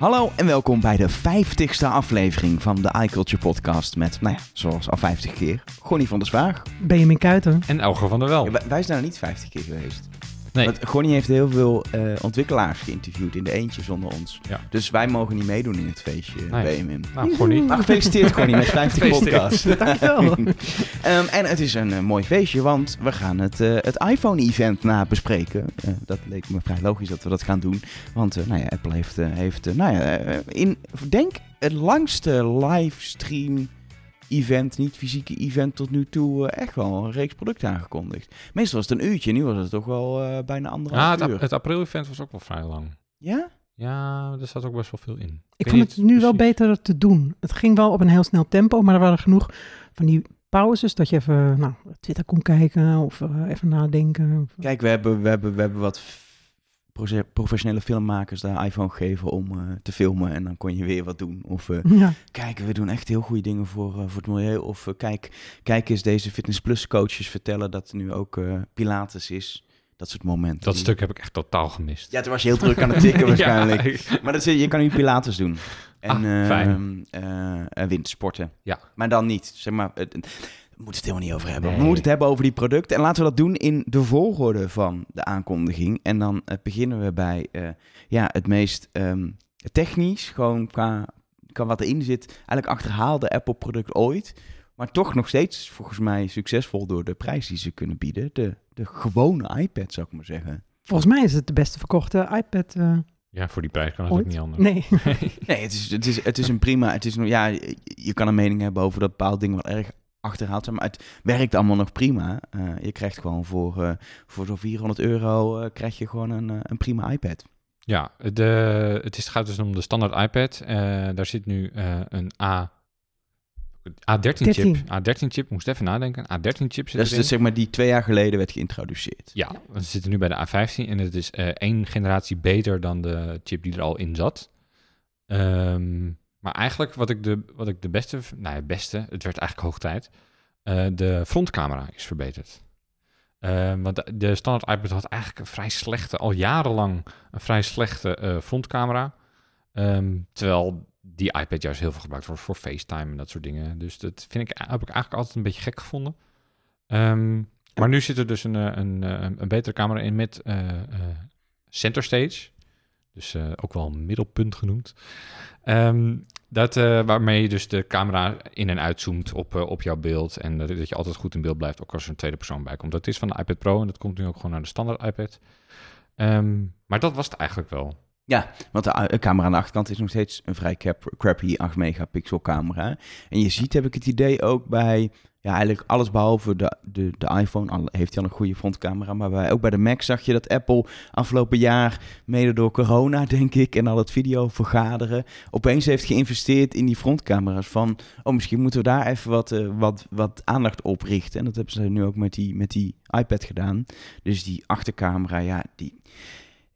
Hallo en welkom bij de 50ste aflevering van de iCulture podcast met, nou ja, zoals al 50 keer, Gonnie van der Zwaag. Benjamin Kuiten. En Elger van der Wel. Ja, wij- zijn er niet 50 keer geweest. Nee. Want Gonnie heeft heel veel eh, ontwikkelaars geïnterviewd in de eentje zonder ons. Ja. Dus wij mogen niet meedoen in het feestje, Nee. BMM. Nou, Gonnie. Maar gefeliciteerd Gonnie met 50 Gefeliciteerd. podcasts. Dankjewel. Ehm, en het is een eh, mooi feestje, want we gaan het, eh, het iPhone-event na bespreken. Eh, dat leek me vrij logisch dat we dat gaan doen. Want eh, nou ja, Apple heeft, heeft nou ja, in, denk het langste livestream event, niet fysieke event tot nu toe, eh, echt wel een reeks producten aangekondigd. Meestal was het een uurtje, nu was het toch wel eh, bijna Ah, anderhalf het, uur. het april-event was ook wel vrij lang. Ja? Ja, er zat ook best wel veel in. Ik weet vond het nu wel beter te doen. Het ging wel op een heel snel tempo, maar er waren genoeg van die pauzes dat je even nou, Twitter kon kijken of eh, even nadenken. Kijk, we hebben, we hebben, we hebben wat professionele filmmakers de iPhone gegeven om eh, te filmen en dan kon je weer wat doen. Of eh, Ja, kijk, we doen echt heel goede dingen voor, eh, voor het milieu. Of kijk, kijk eens deze Fitness Plus coaches vertellen dat er nu ook eh, Pilates is. Dat soort momenten. Dat stuk heb ik echt totaal gemist. Ja, toen was je heel druk aan het tikken waarschijnlijk. Ja, Maar dat, is- je kan nu Pilates doen. En Ah, eh, fijn. eh, eh, windsporten. Ja. Maar dan niet. Zeg maar, moeten het helemaal niet over hebben. We moeten het hebben over die producten. En laten we dat doen in de volgorde van de aankondiging. En dan eh, beginnen we bij eh, ja, het meest ehm, technisch. Gewoon qua, qua wat erin zit. Eigenlijk achterhaalde Apple-product ooit. Maar toch nog steeds volgens mij succesvol door de prijs die ze kunnen bieden. De, de gewone iPad zou ik maar zeggen. volgens mij is het de beste verkochte iPad. eh, Ja, voor die prijs kan het Ooit? ook niet anders. nee, Nee, het is, het is, het is een prima. Het is ja, je- je kan een mening hebben over dat bepaalde dingen wel erg achterhaald zijn, maar het werkt allemaal nog prima. Eh, je krijgt gewoon voor, eh, voor zo'n 400 euro eh, krijg je gewoon een, een prima iPad. Ja, de, het is, gaat dus om de standaard iPad. Eh, daar zit nu eh, een A... A13-chip. 13. A13-chip, moest even nadenken. A13-chip zit Dat is dus zeg maar die twee jaar geleden werd geïntroduceerd. Ja, we zitten nu bij de A15 en het is eh, één generatie beter dan de chip die er al in zat. Ehm, maar eigenlijk wat ik de, wat ik de beste, nou ja, beste, het werd eigenlijk hoog tijd, eh, de frontcamera is verbeterd. Ehm, want de, standaard iPad had eigenlijk een vrij slechte, al jarenlang een vrij slechte eh, frontcamera. Ehm, terwijl die iPad juist heel veel gebruikt wordt voor FaceTime en dat soort dingen. Dus dat vind ik, heb ik eigenlijk altijd een beetje gek gevonden. Ehm, maar nu zit er dus een, eh, een, eh, een betere camera in met eh, eh, center stage. Dus eh, ook wel een middelpunt genoemd. Ehm, dat, eh, waarmee je dus de camera in- en uitzoomt op, eh, op jouw beeld. En dat, dat je altijd goed in beeld blijft, ook als er een tweede persoon bij komt. Dat is van de iPad Pro en dat komt nu ook gewoon naar de standaard iPad. Ehm, maar dat was het eigenlijk wel. Ja, want de camera aan de achterkant is nog steeds een vrij crappy 8 megapixel camera. En je ziet, heb ik het idee, ook bij ja, eigenlijk alles behalve de, de, de iPhone heeft hij al een goede frontcamera. Maar bij, ook bij de Mac zag je dat Apple afgelopen jaar, mede door corona denk ik, en al het video vergaderen, opeens heeft geïnvesteerd in die frontcamera's. Van, oh misschien moeten we daar even wat, eh, wat, wat aandacht op richten. En dat hebben ze nu ook met die, met die iPad gedaan. Dus die achtercamera, ja, die...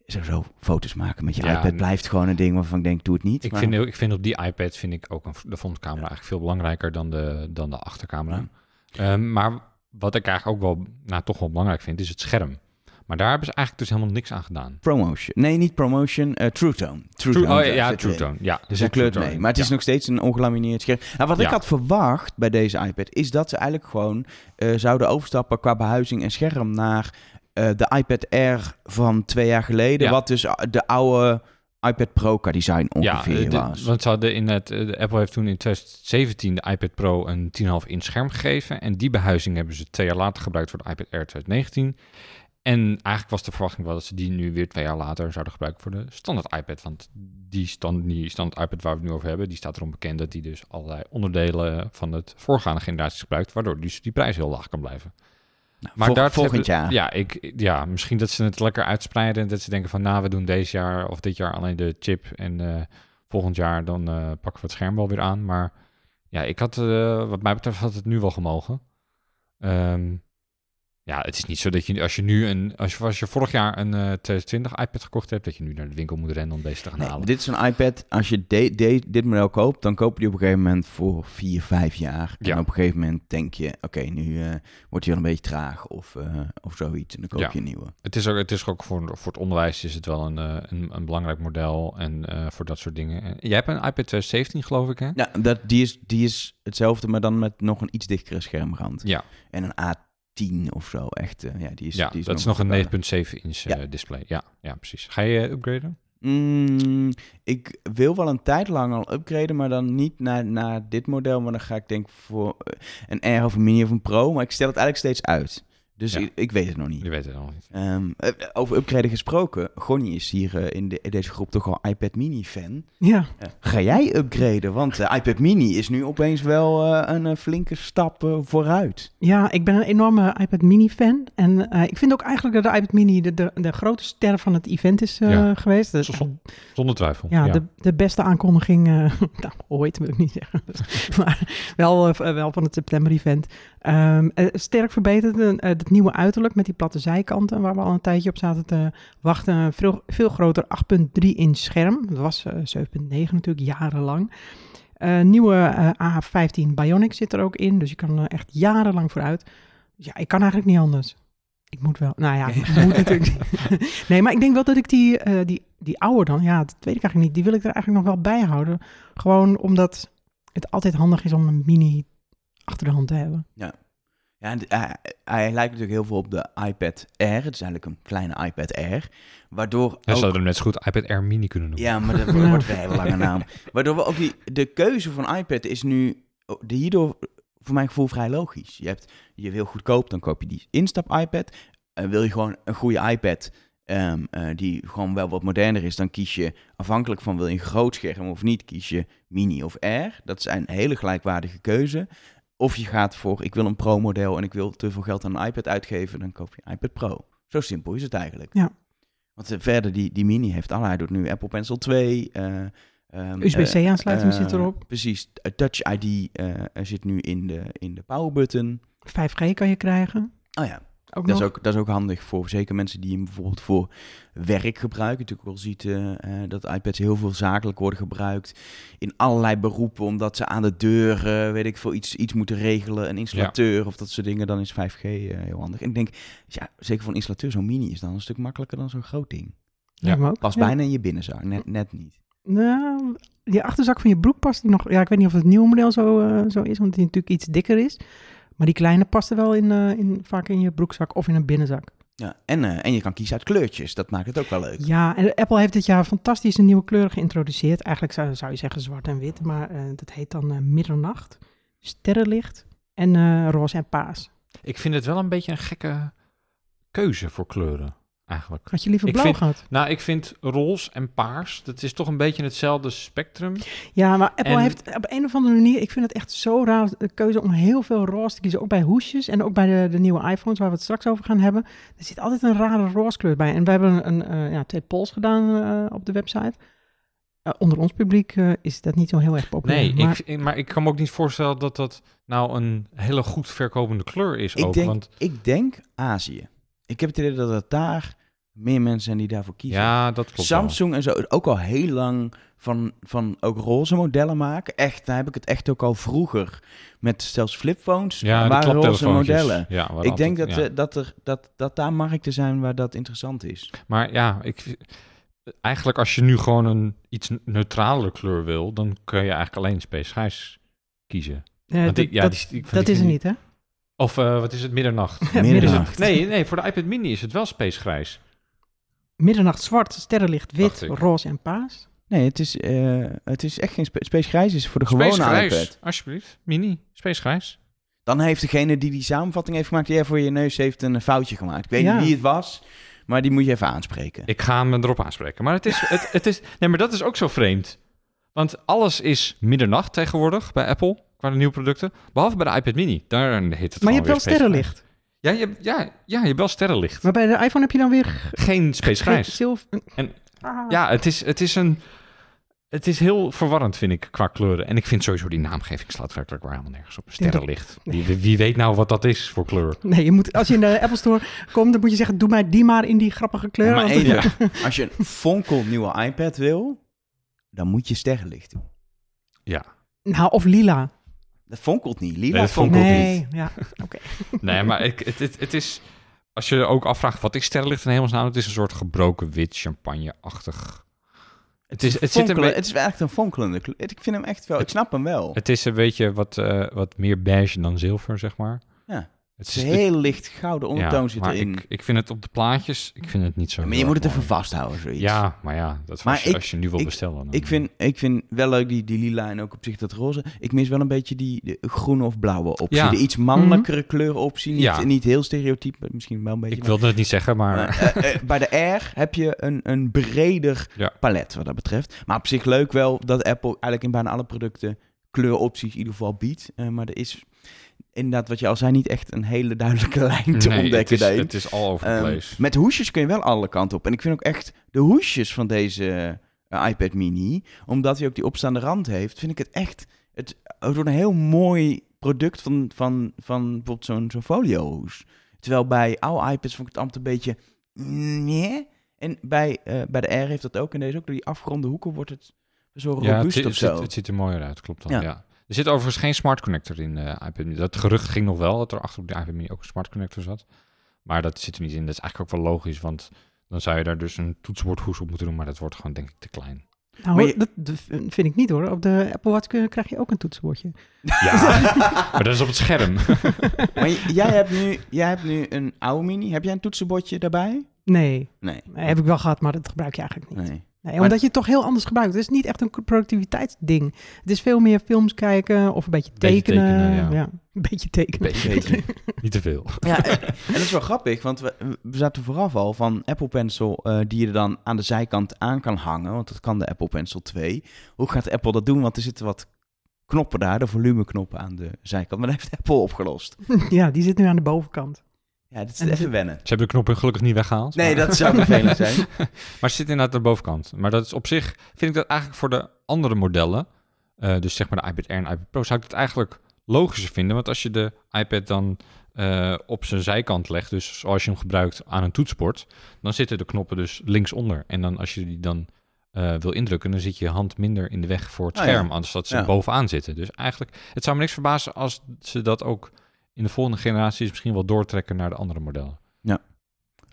Sowieso foto's maken met je Ja, iPad blijft gewoon een ding waarvan ik denk, doe het niet. Ik, maar- vind, ik vind op die iPad vind ik ook een, de frontcamera eigenlijk veel belangrijker dan de, dan de achtercamera. Ehm, maar wat ik eigenlijk ook wel nou, toch wel belangrijk vind, is het scherm. Maar daar hebben ze eigenlijk dus helemaal niks aan gedaan. Promotion. Nee, niet promotion. eh True Tone. True True, Tone, oh, ja, True. Tone. Ja, Dus een kleurt True mee. Maar het is Ja. nog steeds een ongelamineerd scherm. Nou, wat ik had verwacht bij deze iPad... is dat ze eigenlijk gewoon eh, zouden overstappen... qua behuizing en scherm naar eh, de iPad Air van twee jaar geleden. Ja. Wat dus a- de oude iPad Pro qua design Ja, ongeveer eh, de- was. want ze hadden in het, eh, de Apple heeft toen in 2017 de iPad Pro een 10,5 inch scherm gegeven. En die behuizing hebben ze twee jaar later gebruikt voor de iPad Air 2019. En eigenlijk was de verwachting wel dat ze die nu weer twee jaar later zouden gebruiken voor de standaard iPad. Want die, stand, die standaard iPad waar we het nu over hebben, die staat erom bekend dat die dus allerlei onderdelen van het voorgaande generaties gebruikt. Waardoor dus die prijs heel laag kan blijven. Nou, Maar vol- volgend hebben- jaar. Ja, ik, ja, misschien dat ze het lekker uitspreiden. En dat ze denken van, nou, we doen deze jaar of dit jaar alleen de chip. En eh, volgend jaar dan eh, pakken we het scherm wel weer aan. Maar ja, ik had, eh, wat mij betreft, had het nu wel gemogen. Ehm, Ja, het is niet zo dat je als je nu een als je, als je vorig jaar een eh 2020 iPad gekocht hebt, dat je nu naar de winkel moet rennen om deze te gaan Nee, halen. dit is een iPad. Als je de, de- dit model koopt, dan koop je die op een gegeven moment voor 4, 5 jaar. Ja. En op een gegeven moment denk je, oké, nu eh, wordt hij wel een beetje traag of, eh, of zoiets. En dan koop Ja. je een nieuwe. Het is ook, het is ook voor, voor het onderwijs is het wel een, een, een belangrijk model en voor dat soort dingen. En jij hebt een iPad 2017 geloof ik hè? Ja, dat, die, is, die is hetzelfde, maar dan met nog een iets dikkere schermrand. Ja, En een A10 of zo, echt. eh, ja, die is, ja die is dat is nog een wel- 9.7 inch Ja. eh, display. Ja, ja, precies. Ga je upgraden? Mm, ik wil wel een tijd lang al upgraden, maar dan niet naar, naar dit model. Maar dan ga ik denk voor eh, een R of een Mini of een Pro. Maar ik stel het eigenlijk steeds uit. Dus Ja. ik, ik weet het nog niet. Je weet het nog niet. Ehm, eh, over upgraden gesproken. Gonnie is hier eh, in, de, in deze groep toch wel iPad Mini fan. Ja, ga jij upgraden? Want de iPad Mini is nu opeens wel eh, een flinke stap vooruit. ja, ik ben een enorme iPad Mini fan. En eh, ik vind ook eigenlijk dat de iPad Mini de, de, de grote ster van het event is eh, Ja. geweest. Dus, Zon- Zonder twijfel. ja, De, de beste aankondiging, eh, nou, ooit wil ik niet zeggen, maar wel, wel van het september-event. Ehm, eh, sterk verbeterd, eh, het nieuwe uiterlijk met die platte zijkanten, waar we al een tijdje op zaten te wachten. Een veel, veel groter 8.3 inch scherm, dat was eh, 7.9 natuurlijk, jarenlang. Eh, nieuwe eh, A15 Bionic zit er ook in, dus je kan er echt jarenlang vooruit. Ja, ik kan eigenlijk niet anders. Ik moet wel. Nou ja, ik moet natuurlijk. niet. nee, maar ik denk wel dat ik die, eh, die, die oude dan, ja, dat weet ik eigenlijk niet. Die wil ik er eigenlijk nog wel bij houden. Gewoon omdat het altijd handig is om een mini achter de hand te hebben. Ja, en d- hij, hij lijkt natuurlijk heel veel op de iPad Air. Het is eigenlijk een kleine iPad Air. Waardoor Dat ook- zouden we net zo goed iPad Air Mini kunnen noemen. Ja, maar dat Ja. wordt een hele lange naam. Waardoor we ook die, de keuze van iPad is nu oh, de hierdoor voor mijn gevoel vrij logisch. Je hebt, je wil goedkoop, dan koop je die instap iPad. En wil je gewoon een goede iPad ehm, eh, die gewoon wel wat moderner is, dan kies je afhankelijk van wil je een groot scherm of niet, kies je mini of Air. Dat zijn hele gelijkwaardige keuze. Of je gaat voor, ik wil een Pro-model en ik wil te veel geld aan een iPad uitgeven, dan koop je een iPad Pro. Zo simpel is het eigenlijk. Ja. Want eh, verder, die, die mini heeft al, hij doet nu Apple Pencil 2. eh, ehm, USB-C-aansluiting eh, zit erop. Precies, Touch ID zit nu in de, in de power button. 5G kan je krijgen. Oh ja, Ook dat is ook, dat is ook handig voor zeker mensen die hem bijvoorbeeld voor werk gebruiken. Natuurlijk wel ziet eh, eh, dat iPads heel veel zakelijk worden gebruikt in allerlei beroepen, omdat ze aan de deur, eh, weet ik veel, iets, iets moeten regelen, een installateur of dat soort dingen, dan is 5G eh, heel handig. En ik denk, ja, zeker voor een installateur, zo'n mini is dan een stuk makkelijker dan zo'n groot ding. Ja. bijna in je binnenzak, net, net niet. Nou, die achterzak van je broek past die nog. Ja, ik weet niet of het nieuwe model zo, eh, zo is, want die natuurlijk iets dikker is. Maar die kleine past er wel in, eh, in, vaak in je broekzak of in een binnenzak. Ja, en, eh, en je kan kiezen uit kleurtjes, dat maakt het ook wel leuk. Ja, en Apple heeft dit jaar fantastische nieuwe kleuren geïntroduceerd. Eigenlijk zou, zou je zeggen zwart en wit, maar eh, dat heet dan eh, middernacht, sterrenlicht en eh, roze en paas. Ik vind het wel een beetje een gekke keuze voor kleuren, eigenlijk. Had je liever blauw vind- gehad? Nou, ik vind roze en paars, dat is toch een beetje hetzelfde spectrum. Ja, maar Apple En- heeft op een of andere manier, ik vind het echt zo raar, de keuze om heel veel roze te kiezen. Ook bij hoesjes en ook bij de, de nieuwe iPhones, waar we het straks over gaan hebben. Er zit altijd een rare roze kleur bij. En we hebben een, eh, ja, twee polls gedaan eh, op de website. Eh, onder ons publiek eh, is dat niet zo heel erg populair. Nee, maar ik, maar ik kan me ook niet voorstellen dat dat nou een hele goed verkopende kleur is Ik ook. denk, want ik denk Azië. Ik heb het idee dat het daar meer mensen zijn die daarvoor kiezen. ja, dat klopt wel. Samsung en zo ook al heel lang van, van ook roze modellen maken. Echt, daar heb ik het echt ook al vroeger met zelfs flipphones. Ja, waren roze modellen. Ja, Ik denk dat, ja. eh, dat, er, dat, dat daar markten zijn waar dat interessant is. Maar ja, ik, eigenlijk als je nu gewoon een iets neutralere kleur wil, dan kun je eigenlijk alleen Space Grijs kiezen. Want dat, ik- ja, dat, die- dat is er niet, hè? Of eh, wat is het, middernacht? Middernacht. Nee, nee, voor de iPad mini is het wel Space Grijs. Middernacht zwart, sterrenlicht wit, roze en paas. Nee, het is, eh, het is echt geen spe Space Grijs, het is voor de Space gewone Grijs, iPad. alsjeblieft. Mini, Space Grijs. Dan heeft degene die die samenvatting heeft gemaakt, ja, voor je neus heeft een foutje gemaakt. Ik weet Ja. niet wie het was, maar die moet je even aanspreken. Ik ga hem erop aanspreken. Maar het is, het, het is, nee, maar dat is ook zo vreemd. Want alles is middernacht tegenwoordig bij Apple, qua de nieuwe producten. Behalve bij de iPad mini. Daar heet het Maar je hebt wel Space sterrenlicht. Ja, je, hebt- ja, ja, je hebt wel sterrenlicht. Maar bij de iPhone heb je dan weer Geen Space Grijs. zilver. En- Ah. Ja, het is, het is een... Het is heel verwarrend, vind ik, qua kleuren. En ik vind sowieso die naamgeving slaat werkelijk waar helemaal nergens op. Sterrenlicht. Wie, wie weet nou wat dat is voor kleur? Nee, je moet, als je in de Apple Store komt, dan moet je zeggen, doe mij die maar in die grappige kleur. Ja, maar want- even, als je een fonkel nieuwe iPad wil, dan moet je sterrenlicht doen. Ja. Nou, of lila. Dat fonkelt niet. Lila Nee, dat fonkelt fonkelt niet. Nee, ja, oké. Nee, maar ik, het, het, het is... Als je ook afvraagt wat is sterrenlicht in hemelsnaam, het is een soort gebroken wit champagne-achtig. Het, is, het, zit een beetje, het is echt een fonkelende kleur. Ik vind hem echt wel, ik snap hem wel. het is een beetje wat, eh, wat meer beige dan zilver, zeg maar. Het is heel licht gouden ondertoon ja, zit erin. Ik, ik vind het op de plaatjes, ik vind het niet zo maar je moet het even mooi. vasthouden, zoiets. Ja, maar ja, dat Maar als, je, ik- als je nu wil ik- bestellen. Dan, Ik vind, ik vind wel leuk die, die lila en ook op zich dat roze. Ik mis wel een beetje die de groene of blauwe optie. Ja. De iets mannelijkere kleurenoptie. Niet, Ja. niet heel stereotyp, misschien wel een beetje. ik wilde het niet zeggen, maar... maar, eh, eh, bij de R heb je een, een breder Ja. palet wat dat betreft. Maar op zich leuk wel dat Apple eigenlijk in bijna alle producten kleuropties in ieder geval biedt. Eh, maar er is inderdaad, wat je al zei, niet echt een hele duidelijke lijn te nee, het ontdekken is, daarin. het is all over the Ehm, place. met hoesjes kun je wel alle kanten op. En ik vind ook echt de hoesjes van deze eh, iPad mini, omdat hij ook die opstaande rand heeft, vind ik het echt... Het, het wordt een heel mooi product van, van, van bijvoorbeeld zo'n zo'n foliohoes. Terwijl bij oude iPads vond ik het altijd een beetje... Nee. En bij, eh, bij de R heeft dat ook. En deze ook. Door die afgeronde hoeken wordt het zo ja, het, robuust of het, ziet, zo. het ziet er mooier uit, klopt dan. Ja. Ja. Er zit overigens geen smart connector in de iPad mini. Dat gerucht ging nog wel, dat er achter op de iPad mini ook een smart connector zat. Maar dat zit er niet in. Dat is eigenlijk ook wel logisch, want dan zou je daar dus een toetsenbordhoes op moeten doen, maar dat wordt gewoon denk ik te klein. Nou, je- dat, dat vind ik niet hoor. Op de Apple Watch kun- krijg je ook een toetsenbordje. Ja, maar dat is op het scherm. Maar jij hebt, nu, jij hebt nu een oude mini. Heb jij een toetsenbordje daarbij? Nee, Nee. nee, heb ik wel gehad, maar dat gebruik je eigenlijk niet. Nee. Nee, omdat je het toch heel anders gebruikt. Het is niet echt een productiviteitsding. Het is veel meer films kijken of een beetje Beetje tekenen. tekenen, ja. een beetje tekenen. Beetje. niet te veel. Ja, en, en dat is wel grappig, want we, we zaten vooraf al van Apple Pencil, eh, die je er dan aan de zijkant aan kan hangen, want dat kan de Apple Pencil 2. Hoe gaat Apple dat doen? Want er zitten wat knoppen daar, de volumeknoppen aan de zijkant, maar dat heeft Apple opgelost. Ja, die zit nu aan de bovenkant. Ja, dit is En even wennen. Ze hebben de knoppen gelukkig niet weggehaald. Nee, maar, dat zou vervelend zijn. maar ze zit inderdaad aan de bovenkant. Maar dat is op zich, vind ik dat eigenlijk voor de andere modellen, eh, dus zeg maar de iPad Air en iPad Pro, zou ik dat eigenlijk logischer vinden. Want als je de iPad dan eh, op zijn zijkant legt, dus zoals je hem gebruikt aan een toetsenbord, dan zitten de knoppen dus linksonder. En dan als je die dan eh, wil indrukken, dan zit je hand minder in de weg voor het Oh ja. scherm, anders dat ze Ja. bovenaan zitten. Dus eigenlijk, het zou me niks verbazen als ze dat ook in de volgende generaties misschien wel doortrekken naar de andere modellen.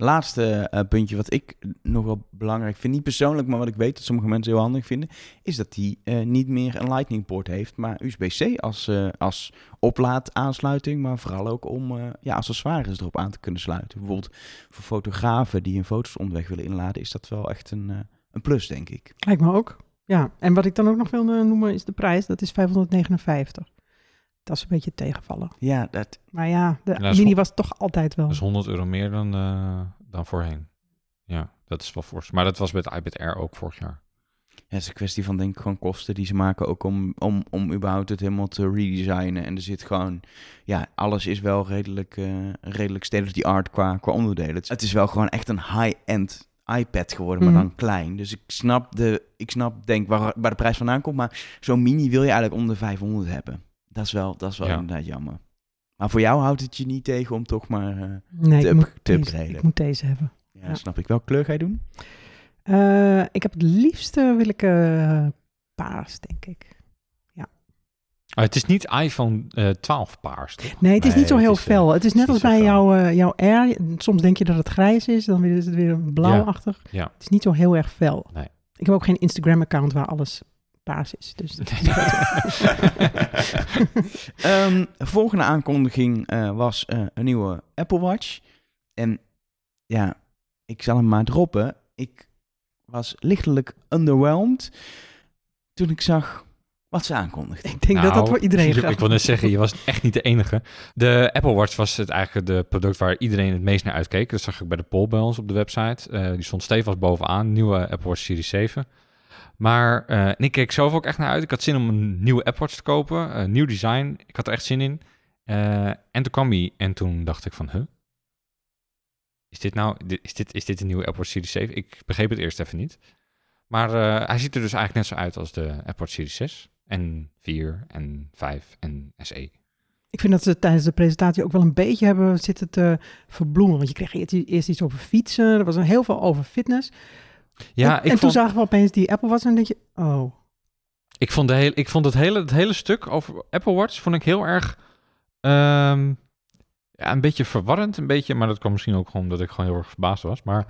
Laatste eh, puntje wat ik nog wel belangrijk vind, niet persoonlijk, maar wat ik weet dat sommige mensen heel handig vinden, is dat die eh, niet meer een Lightning poort heeft, maar USB-C als, eh, als oplaadaansluiting, maar vooral ook om eh, ja, accessoires erop aan te kunnen sluiten. Bijvoorbeeld voor fotografen die hun foto's onderweg willen inladen, is dat wel echt een, eh, een plus, denk ik. Lijkt me ook. Ja, en wat ik dan ook nog wil noemen is de prijs. Dat is 559. Dat is een beetje tegenvallen. Ja, dat, Maar ja, de mini was toch altijd wel. Dat is 100 euro meer dan, eh, dan voorheen. Ja, dat is wel fors. Maar dat was met de iPad Air ook vorig jaar. Ja, het is een kwestie van denk ik gewoon kosten die ze maken ook om, om, om überhaupt het helemaal te redesignen. En er zit gewoon, ja, alles is wel redelijk, eh, redelijk state of the art qua, qua onderdelen. Het, het is wel gewoon echt een high-end iPad geworden, maar Mhm. dan klein. Dus ik snap, de, ik snap denk waar, waar de prijs vandaan komt, maar zo'n mini wil je eigenlijk onder de 500 hebben. Dat is wel, dat is wel Ja. inderdaad jammer. Maar voor jou houdt het je niet tegen om toch maar eh, Nee, te, ik up- moet, te deze, ik moet deze hebben. Ja, Ja. snap ik. Welke kleur ga je doen? Eh, ik heb het liefste wil ik eh, paars, denk ik. Ah, het is niet iPhone eh 12 paars, toch? Nee, het is Nee, niet zo het heel is, fel. Het is net het als bij jouw, eh, jouw Air. Soms denk je dat het grijs is, dan is het weer blauwachtig. Ja. Het is niet zo heel erg fel. Nee. Ik heb ook geen Instagram-account waar alles paars is. Dus Ehm, volgende aankondiging eh, was eh, een nieuwe Apple Watch. En ja, ik zal hem maar droppen. Ik was lichtelijk underwhelmed toen ik zag wat ze aankondigden. ik denk dat dat Nou, voor iedereen Ik geldt. wil net zeggen, je was echt niet de enige. De Apple Watch was het eigenlijk de product waar iedereen het meest naar uitkeek. Dat zag ik bij de poll bij ons op de website. Eh, die stond stevig bovenaan, nieuwe Apple Watch Series 7. Maar eh, en ik keek zelf ook echt naar uit. Ik had zin om een nieuwe Apple Watch te kopen, een nieuw design. Ik had er echt zin in. Eh, en toen kwam hij en toen dacht ik van, huh? Is dit nou, is dit, is dit een nieuwe Apple Watch Series 7? Ik begreep het eerst even niet. Maar eh, hij ziet er dus eigenlijk net zo uit als de Apple Watch Series 6 en 4 en 5 en. SE. Ik vind dat ze tijdens de presentatie ook wel een beetje hebben zitten te verbloemen. Want je kreeg eerst, eerst iets over fietsen, er was een heel veel over fitness. Ja, en, ik en toen vond, zagen we opeens die Apple Watch en denk je, oh. ik vond, de hele, ik vond het, hele, het hele stuk over Apple Watch vond ik heel erg ehm, ja, een beetje verwarrend. Een beetje, maar dat kwam misschien ook gewoon omdat ik gewoon heel erg verbaasd was. Maar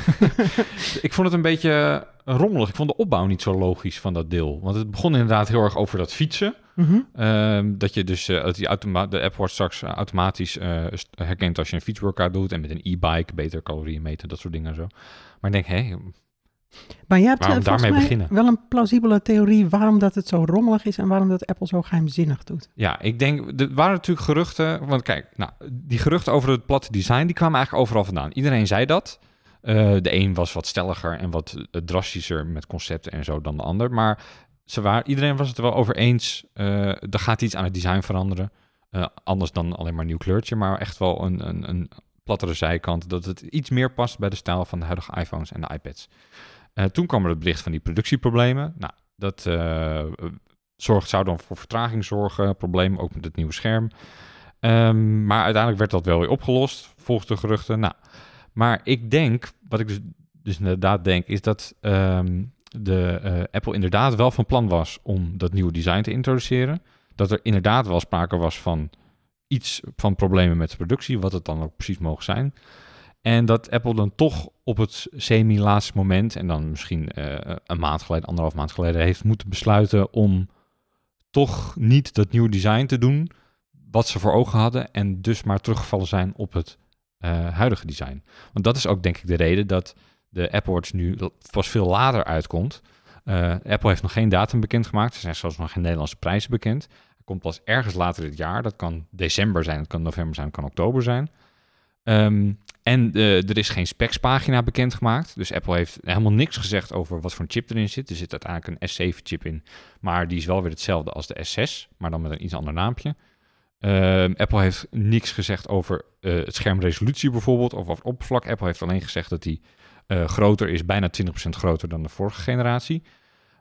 ik vond het een beetje rommelig. Ik vond de opbouw niet zo logisch van dat deel. Want het begon inderdaad heel erg over dat fietsen. Mhm. Ehm, dat je dus dat die automa de Apple Watch straks eh, automatisch eh, herkent als je een fietsworkout doet. En met een e-bike beter calorieën meten, dat soort dingen en zo. Maar ik denk, hé, Maar jij hebt Waarom eh, volgens daarmee mij beginnen? wel een plausibele theorie waarom dat het zo rommelig is en waarom dat Apple zo geheimzinnig doet. Ja, ik denk, er waren natuurlijk geruchten. Want kijk, nou, die geruchten over het platte design, die kwamen eigenlijk overal vandaan. Iedereen zei dat. Eh, de een was wat stelliger en wat eh, drastischer met concepten en zo dan de ander. Maar ze waren, iedereen was het er wel over eens. er gaat iets aan het design veranderen. Anders dan alleen maar een nieuw kleurtje, maar echt wel een, een, een plattere zijkant. Dat het iets meer past bij de stijl van de huidige iPhones en de iPads. Eh, toen kwam er het bericht van die productieproblemen. Nou, dat eh, zorgt, zou dan voor vertraging zorgen, problemen ook met het nieuwe scherm. Ehm, maar uiteindelijk werd dat wel weer opgelost, volgens de geruchten. Nou, maar ik denk, wat ik dus, dus inderdaad denk, is dat ehm, de eh, Apple inderdaad wel van plan was om dat nieuwe design te introduceren. Dat er inderdaad wel sprake was van iets van problemen met de productie, wat het dan ook precies mogen zijn. En dat Apple dan toch op het semi-laatste moment, en dan misschien eh, een maand geleden, anderhalf maand geleden, heeft moeten besluiten om toch niet dat nieuwe design te doen wat ze voor ogen hadden en dus maar teruggevallen zijn op het eh, huidige design. Want dat is ook denk ik de reden dat de Apple Watch nu pas veel later uitkomt. Eh, Apple heeft nog geen datum bekendgemaakt. Er zijn zelfs nog geen Nederlandse prijzen bekend. Komt pas ergens later dit jaar. Dat kan december zijn, dat kan november zijn, kan oktober zijn. Ehm, en eh, er is geen specspagina bekendgemaakt. Dus Apple heeft helemaal niks gezegd over wat voor een chip erin zit. Er zit uiteindelijk een S7-chip in. Maar die is wel weer hetzelfde als de S6, maar dan met een iets ander naampje. Ehm, Apple heeft niks gezegd over eh, het schermresolutie bijvoorbeeld, of over het oppervlak. Apple heeft alleen gezegd dat die eh, groter is, bijna 20% groter dan de vorige generatie.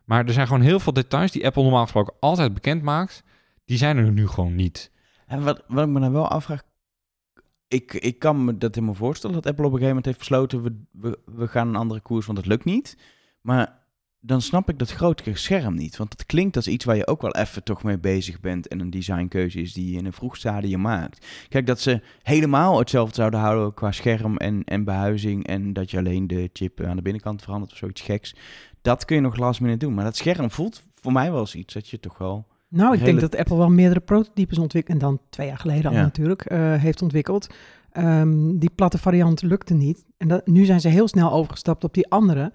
Maar er zijn gewoon heel veel details die Apple normaal gesproken altijd bekend maakt. Die zijn er nu gewoon niet. En wat, wat ik me dan wel afvraag, ik, ik kan me dat helemaal voorstellen dat Apple op een gegeven moment heeft besloten, we, we, we gaan een andere koers, want het lukt niet. Maar dan snap ik dat grotere scherm niet, want het klinkt als iets waar je ook wel even toch mee bezig bent en een designkeuze is die je in een vroeg stadium maakt. Kijk, dat ze helemaal hetzelfde zouden houden qua scherm en, en behuizing en dat je alleen de chip aan de binnenkant verandert of zoiets geks, dat kun je nog last minute doen. Maar dat scherm voelt voor mij wel eens iets dat je toch wel... Nou, ik denk dat Apple wel meerdere prototypes ontwikkeld, en dan twee jaar geleden al Ja. natuurlijk, eh, heeft ontwikkeld. Ehm, die platte variant lukte niet. En dat, nu zijn ze heel snel overgestapt op die andere.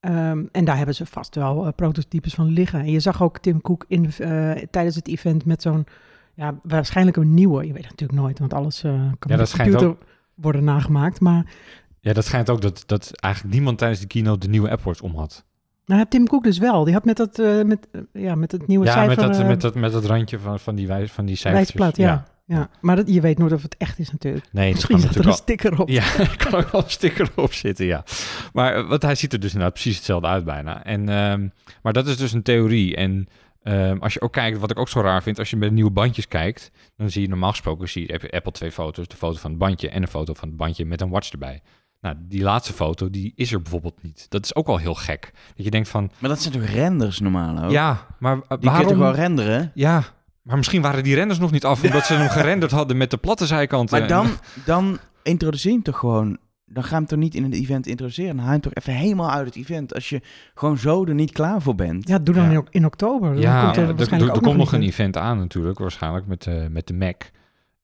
Ehm, en daar hebben ze vast wel eh, prototypes van liggen. En je zag ook Tim Cook in, eh, tijdens het event met zo'n, ja, waarschijnlijk een nieuwe. Je weet het natuurlijk nooit, want alles kan Ja, de computer worden nagemaakt. Maar Ja, dat schijnt ook dat, dat eigenlijk niemand tijdens de keynote de nieuwe Apple Watch om had. Nou, Tim Cook dus wel. Die had met, dat, eh, met, eh, ja, met het nieuwe Ja, cijfer... met dat, eh, met, dat, met dat randje van, van die, van die cijfertjes. wijsplaat, ja. ja. Maar dat, je weet nooit of het echt is natuurlijk. Nee, Misschien zat er een sticker op. Ja, er kan ook wel een sticker op zitten, ja. Maar want hij ziet er dus inderdaad precies hetzelfde uit bijna. En, ehm, maar dat is dus een theorie. En ehm, als je ook kijkt, wat ik ook zo raar vind, als je met nieuwe bandjes kijkt, dan zie je normaal gesproken, zie je Apple twee foto's, de foto van het bandje en een foto van het bandje met een watch erbij. Nou, die laatste foto, die is er bijvoorbeeld niet. Dat is ook al heel gek. Dat je denkt van, Maar dat zijn toch renders normaal ook? ja, maar Die kun je waarom... toch wel renderen? Ja, maar misschien waren die renders nog niet af, omdat ze hem gerenderd hadden met de platte zijkanten. Maar dan, dan introduceer je hem toch gewoon... Dan ga je hem toch niet in het event introduceren. Dan haal je hem toch even helemaal uit het event. Als je gewoon zo er niet klaar voor bent. Ja, doe dan Ja. in, ok- in oktober. Dan Ja, komt er er, er, waarschijnlijk er ook komt nog een event. event aan natuurlijk, waarschijnlijk met, eh, met de Mac.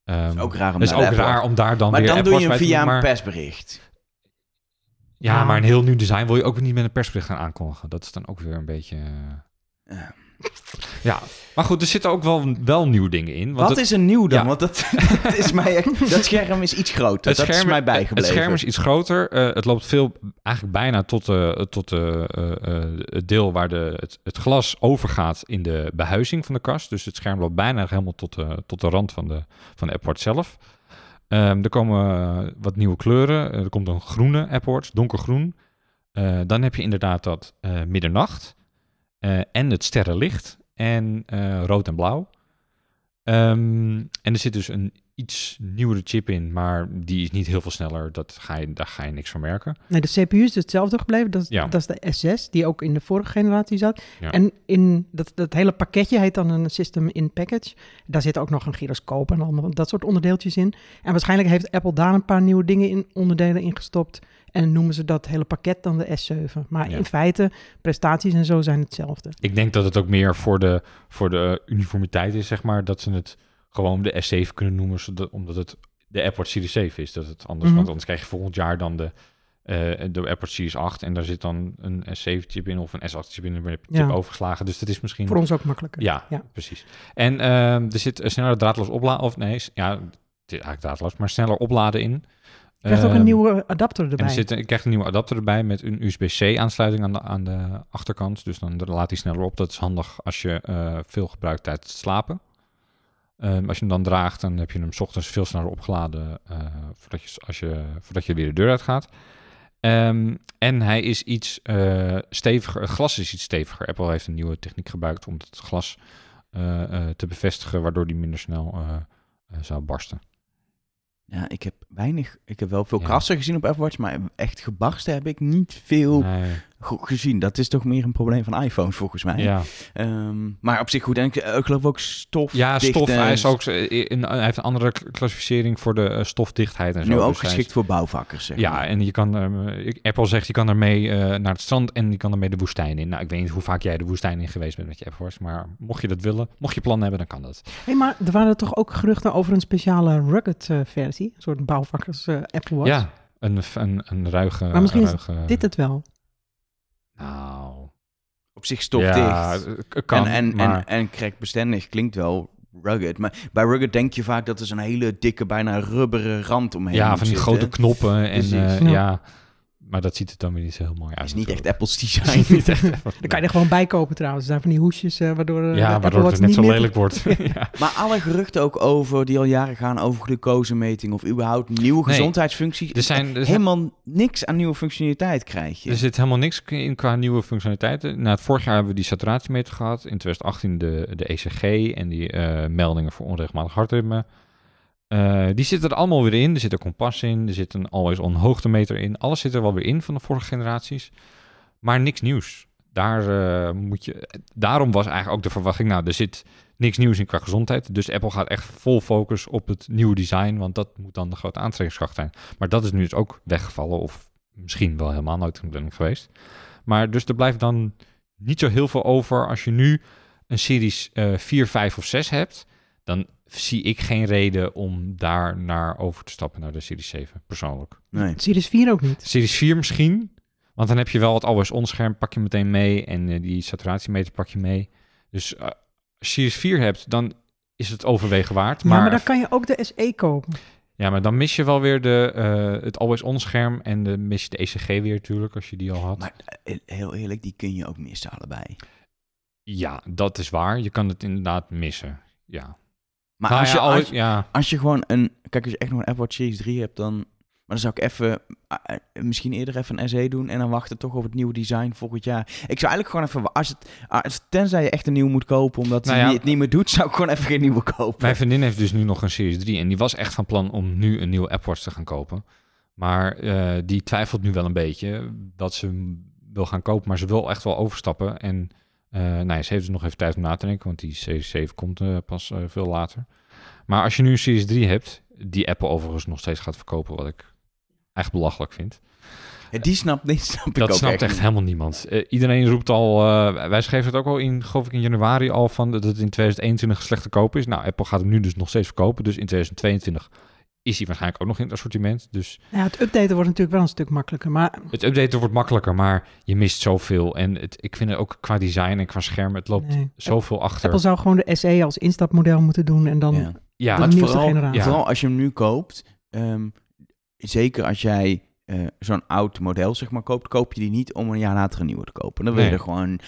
Ehm, Dat is ook raar om is de ook raar om daar dan Maar weer dan Apple doe je hem via doen, een maar- persbericht. Ja, Ja. maar een heel nieuw design wil je ook niet met een persbericht gaan aankondigen. Dat is dan ook weer een beetje... eh, Ja. Ja, maar goed, er zitten ook wel, wel nieuwe dingen in. Want Wat het, is er nieuw dan? Ja. Want dat, dat is mij dat scherm is iets groter. dat is mij bijgebleven. Het scherm is iets groter. Eh, het loopt veel, eigenlijk bijna tot, eh, tot de, eh, het deel waar de, het, het glas overgaat in de behuizing van de kast. Dus het scherm loopt bijna helemaal tot, de tot de rand van de, van de Apple zelf. Ehm, er komen eh, wat nieuwe kleuren. Eh, er komt een groene Apple donkergroen. Eh, dan heb je inderdaad dat eh, middernacht en het sterrenlicht en rood en blauw. Ehm, en er zit dus een iets nieuwere chip in, maar die is niet heel veel sneller. Dat ga je, daar ga je niks van merken. Nee, de CPU is hetzelfde gebleven. Dat is, Ja. dat is de S6, die ook in de vorige generatie zat. Ja. En in dat, dat hele pakketje heet dan een System in Package. Daar zit ook nog een gyroscoop en allemaal dat soort onderdeeltjes in. En waarschijnlijk heeft Apple daar een paar nieuwe dingen in, onderdelen in gestopt. En noemen ze dat hele pakket dan de S7. Maar Ja. in feite, prestaties en zo zijn hetzelfde. Ik denk dat het ook meer voor de, voor de uniformiteit is, zeg maar. Dat ze het gewoon de S7 kunnen noemen, zodat, omdat het de AirPod Series 7 is. Dat het anders, Mhm. Want anders krijg je volgend jaar dan de, eh de AirPod Series 8. En daar zit dan een S7-chip in of een S8-chip in, een chip Ja. overgeslagen. Dus dat is misschien... Voor ons ook makkelijker. Ja, Ja. precies. En ehm, er zit een sneller draadloos opladen, of nee, ja, het is eigenlijk draadloos, maar sneller opladen in. Je krijgt ook een Ehm, nieuwe adapter erbij. en er zit een, je krijgt een nieuwe adapter erbij met een USB-C-aansluiting aan de, aan de achterkant. Dus dan laat hij sneller op. Dat is handig als je eh, veel gebruikt tijdens het slapen. Ehm, als je hem dan draagt, dan heb je hem 's ochtends veel sneller opgeladen eh, voordat, je, als je, voordat je weer de deur uit gaat. Ehm, en hij is iets eh, steviger. Het glas is iets steviger. Apple heeft een nieuwe techniek gebruikt om het glas eh, te bevestigen, waardoor die minder snel zou barsten. Ja, ik heb weinig... Ik heb wel veel Ja. krassen gezien op Apple Watch, maar echt gebarsten heb ik niet veel Nee, gezien. Dat is toch meer een probleem van iPhones volgens mij. ja. Ehm, maar op zich goed. En ik, ik geloof ook stof. Ja, stof. Hij, is ook, eh, een, hij heeft een andere klassificering voor de eh, stofdichtheid en zo. nu ook Dus is- geschikt voor bouwvakkers, zeg Ja, maar. en je kan, ehm, Apple zegt je kan ermee eh, naar het strand en je kan ermee de woestijn in. Nou, ik weet niet hoe vaak jij de woestijn in geweest bent met je Apple Watch, maar mocht je dat willen, mocht je plannen hebben, dan kan dat. Hey, maar er waren toch ook geruchten over een speciale rugged eh, versie? Een soort bouwvakkers eh, Apple Watch. Ja, een, een, een ruige... Maar misschien is een ruige, Dit het wel. Nou, Op zich stofdicht. ja, kan, en, en, maar... en, en crackbestendig klinkt wel rugged. Maar bij rugged denk je vaak dat er zo'n hele dikke, bijna rubberen rand omheen ja, van die zitten. grote knoppen en eh, Ja. ja. Maar dat ziet er dan weer niet zo heel mooi uit. Dat is niet echt. Apple's design. niet echt Apple. Dan kan je er gewoon bij kopen trouwens. Er zijn van die hoesjes eh, waardoor eh, Ja, waardoor het net niet zo lelijk wordt. ja. maar alle geruchten ook over, die al jaren gaan over glucosemeting of überhaupt nieuwe Nee, gezondheidsfuncties. Er zijn, er zijn Helemaal niks aan nieuwe functionaliteit krijg je. Er zit helemaal niks in qua nieuwe functionaliteiten. Na het vorig jaar hebben we die saturatiemeter gehad. In 2018 de, de ECG en die eh, meldingen voor onregelmatig hartritme. Eh, die zitten er allemaal weer in. Er zit een kompas in. Er zit een always-on hoogtemeter in. Alles zit er wel weer in van de vorige generaties. Maar niks nieuws. Daar, eh, moet je, daarom was eigenlijk ook de verwachting... nou, er zit niks nieuws in qua gezondheid. Dus Apple gaat echt vol focus op het nieuwe design... want dat moet dan de grote aantrekkingskracht zijn. Maar dat is nu dus ook weggevallen... of misschien wel helemaal nooit in de geweest. Maar dus er blijft dan niet zo heel veel over. Als je nu een series eh 4, 5 of 6 hebt, dan zie ik geen reden om daar naar over te stappen naar de series 7, persoonlijk. Nee. Series 4 ook niet. Series 4 misschien, want dan heb je wel het always onscherm pak je meteen mee en eh, die saturatiemeter pak je mee. Dus eh, als je Series 4 hebt, dan is het overwegen waard. Maar, Maar, ja, maar dan kan je ook de SE kopen. ja, maar dan mis je wel weer de, eh, het always onscherm en de, mis je de ECG weer natuurlijk, als je die al had. Maar heel eerlijk, die kun je ook missen allebei. Ja, dat is waar. Je kan het inderdaad missen. Ja. Maar Nou als, je, als, ja, als je gewoon een... Kijk, als je echt nog een Apple Watch Series 3 hebt, dan... Maar dan zou ik even... eh, eh, misschien eerder even een SE doen en dan wachten toch op het nieuwe design volgend jaar. Ik zou eigenlijk gewoon even... Als het, als, tenzij je echt een nieuw moet kopen omdat Nou hij ja. het niet meer doet, zou ik gewoon even geen nieuwe kopen. Mijn vriendin heeft dus nu nog een Series 3 en die was echt van plan om nu een nieuwe Apple Watch te gaan kopen. Maar eh, die twijfelt nu wel een beetje dat ze hem wil gaan kopen, maar ze wil echt wel overstappen. En nou ja, ze heeft dus nog even tijd om na te denken, want die Series 7 komt eh, pas eh, veel later. Maar als je nu een Series 3 hebt, die Apple overigens nog steeds gaat verkopen, wat ik echt belachelijk vind. Ja, die snapt, die snap ik Dat ook snapt echt helemaal niemand. Iedereen roept al, wij schreven het ook al in, geloof ik in januari al van dat het in 2021 slecht te kopen is. Nou, Apple gaat hem nu dus nog steeds verkopen. Dus in 2022 is hij waarschijnlijk ook nog in het assortiment. Dus Ja, het updaten wordt natuurlijk wel een stuk makkelijker. Maar het updaten wordt makkelijker, maar je mist zoveel. En het, ik vind het ook qua design en qua scherm, het loopt nee. zoveel achter. Apple zou gewoon de SE als instapmodel moeten doen en dan Ja. ja, de nieuwste vooral, generatie. Ja. vooral als je hem nu koopt, ehm, zeker als jij eh, zo'n oud model zeg maar koopt, koop je die niet om een jaar later een nieuwe te kopen. Dan wil je Nee. er gewoon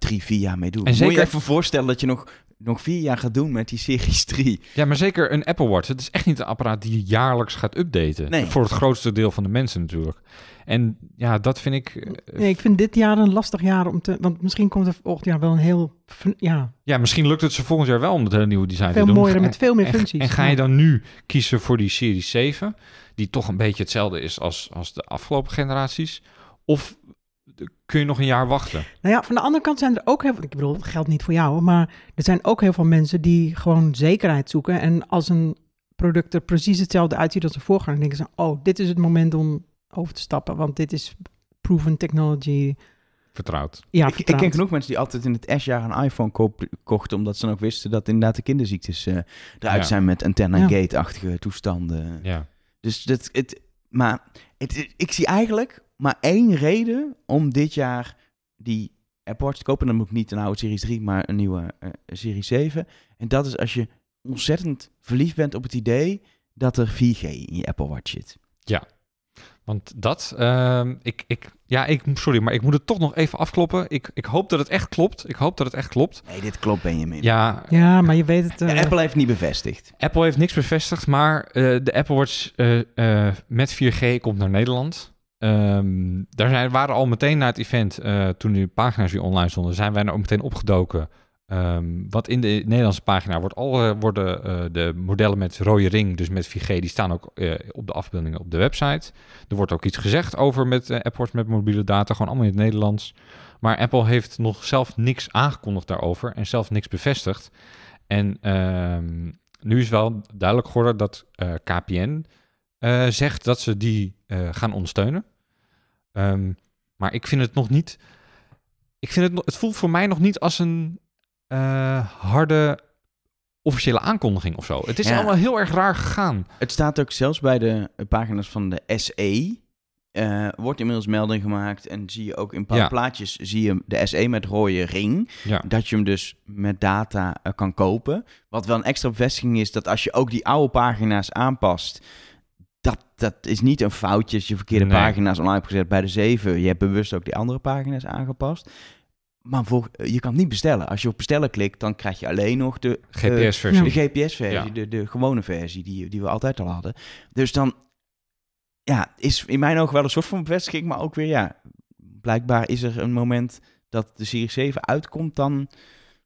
vier jaar mee doen. En Moet je zeker- even voorstellen dat je nog nog vier jaar gaat doen met die Series 3. Ja, maar zeker een Apple Watch. Het is echt niet een apparaat die jaarlijks gaat updaten. Nee. Voor het grootste deel van de mensen natuurlijk. En ja, dat vind ik... eh, Nee, ik vind dit jaar een lastig jaar om te... Want misschien komt er volgend jaar wel een heel... Ja, Ja, misschien lukt het ze volgend jaar wel om het hele nieuwe design veel te doen. mooier En- met veel meer en, functies. En ga je dan nu kiezen voor die Series 7, die toch een beetje hetzelfde is als, als de afgelopen generaties? Of kun je nog een jaar wachten? Nou ja, van de andere kant zijn er ook heel veel... Ik bedoel, dat geldt niet voor jou, maar er zijn ook heel veel mensen die gewoon zekerheid zoeken. En als een product er precies hetzelfde uitziet als de voorganger, denken ze, oh, dit is het moment om over te stappen, want dit is proven technology. Vertrouwd. Ja, ik, ken genoeg mensen die altijd in het S-jaar een iPhone koop- kochten, omdat ze dan ook wisten dat inderdaad de kinderziektes eh, eruit Ja. zijn met Ja. antenna-gate-achtige toestanden. Ja. Dus dat, het, maar het, ik zie eigenlijk maar één reden om dit jaar die Apple Watch te kopen. En dan moet ik niet een oude Series 3, maar een nieuwe eh, Series 7. En dat is als je ontzettend verliefd bent op het idee dat er 4G in je Apple Watch zit. Want dat, ehm, ik, ik, ja, ik, sorry, maar ik moet het toch nog even afkloppen. Ik, ik hoop dat het echt klopt. Ik hoop dat het echt klopt. Nee, dit klopt, Benjamin. Ja, Ja, maar je weet het... Ja, eh, Apple heeft niet bevestigd. Apple heeft niks bevestigd, maar eh, de Apple Watch eh, eh, met 4G komt naar Nederland. Ehm, daar zijn, waren al meteen na het event, eh, toen die pagina's weer online stonden, zijn wij er ook meteen opgedoken. Ehm, wat in de Nederlandse pagina wordt al eh, worden eh, de modellen met rode ring, dus met 4G, die staan ook op de afbeeldingen op de website. Er wordt ook iets gezegd over met Watch met mobiele data, gewoon allemaal in het Nederlands. Maar Apple heeft nog zelf niks aangekondigd daarover en zelf niks bevestigd. En ehm, nu is wel duidelijk geworden dat KPN zegt dat ze die gaan ondersteunen. Ehm, maar ik vind het nog niet. Ik vind het, het voelt voor mij nog niet als een eh, harde officiële aankondiging of zo. Het is Ja. allemaal heel erg raar gegaan. Het staat ook zelfs bij de pagina's van de SE. eh, wordt inmiddels melding gemaakt en zie je ook in een paar Ja. plaatjes zie je de SE met rode ring. Ja, Dat je hem dus met data eh, kan kopen. Wat wel een extra bevestiging is dat als je ook die oude pagina's aanpast. Dat, dat is niet een foutje als je verkeerde Nee. pagina's online hebt gezet bij de 7. Je hebt bewust ook die andere pagina's aangepast. Maar voor, je kan het niet bestellen. Als je op bestellen klikt, dan krijg je alleen nog de eh, GPS-versie. de GPS-versie, Ja. de, de gewone versie die, die we altijd al hadden. Dus dan ja, is in mijn ogen wel een soort van bevestiging, maar ook weer ja, blijkbaar is er een moment dat de Series 7 uitkomt, dan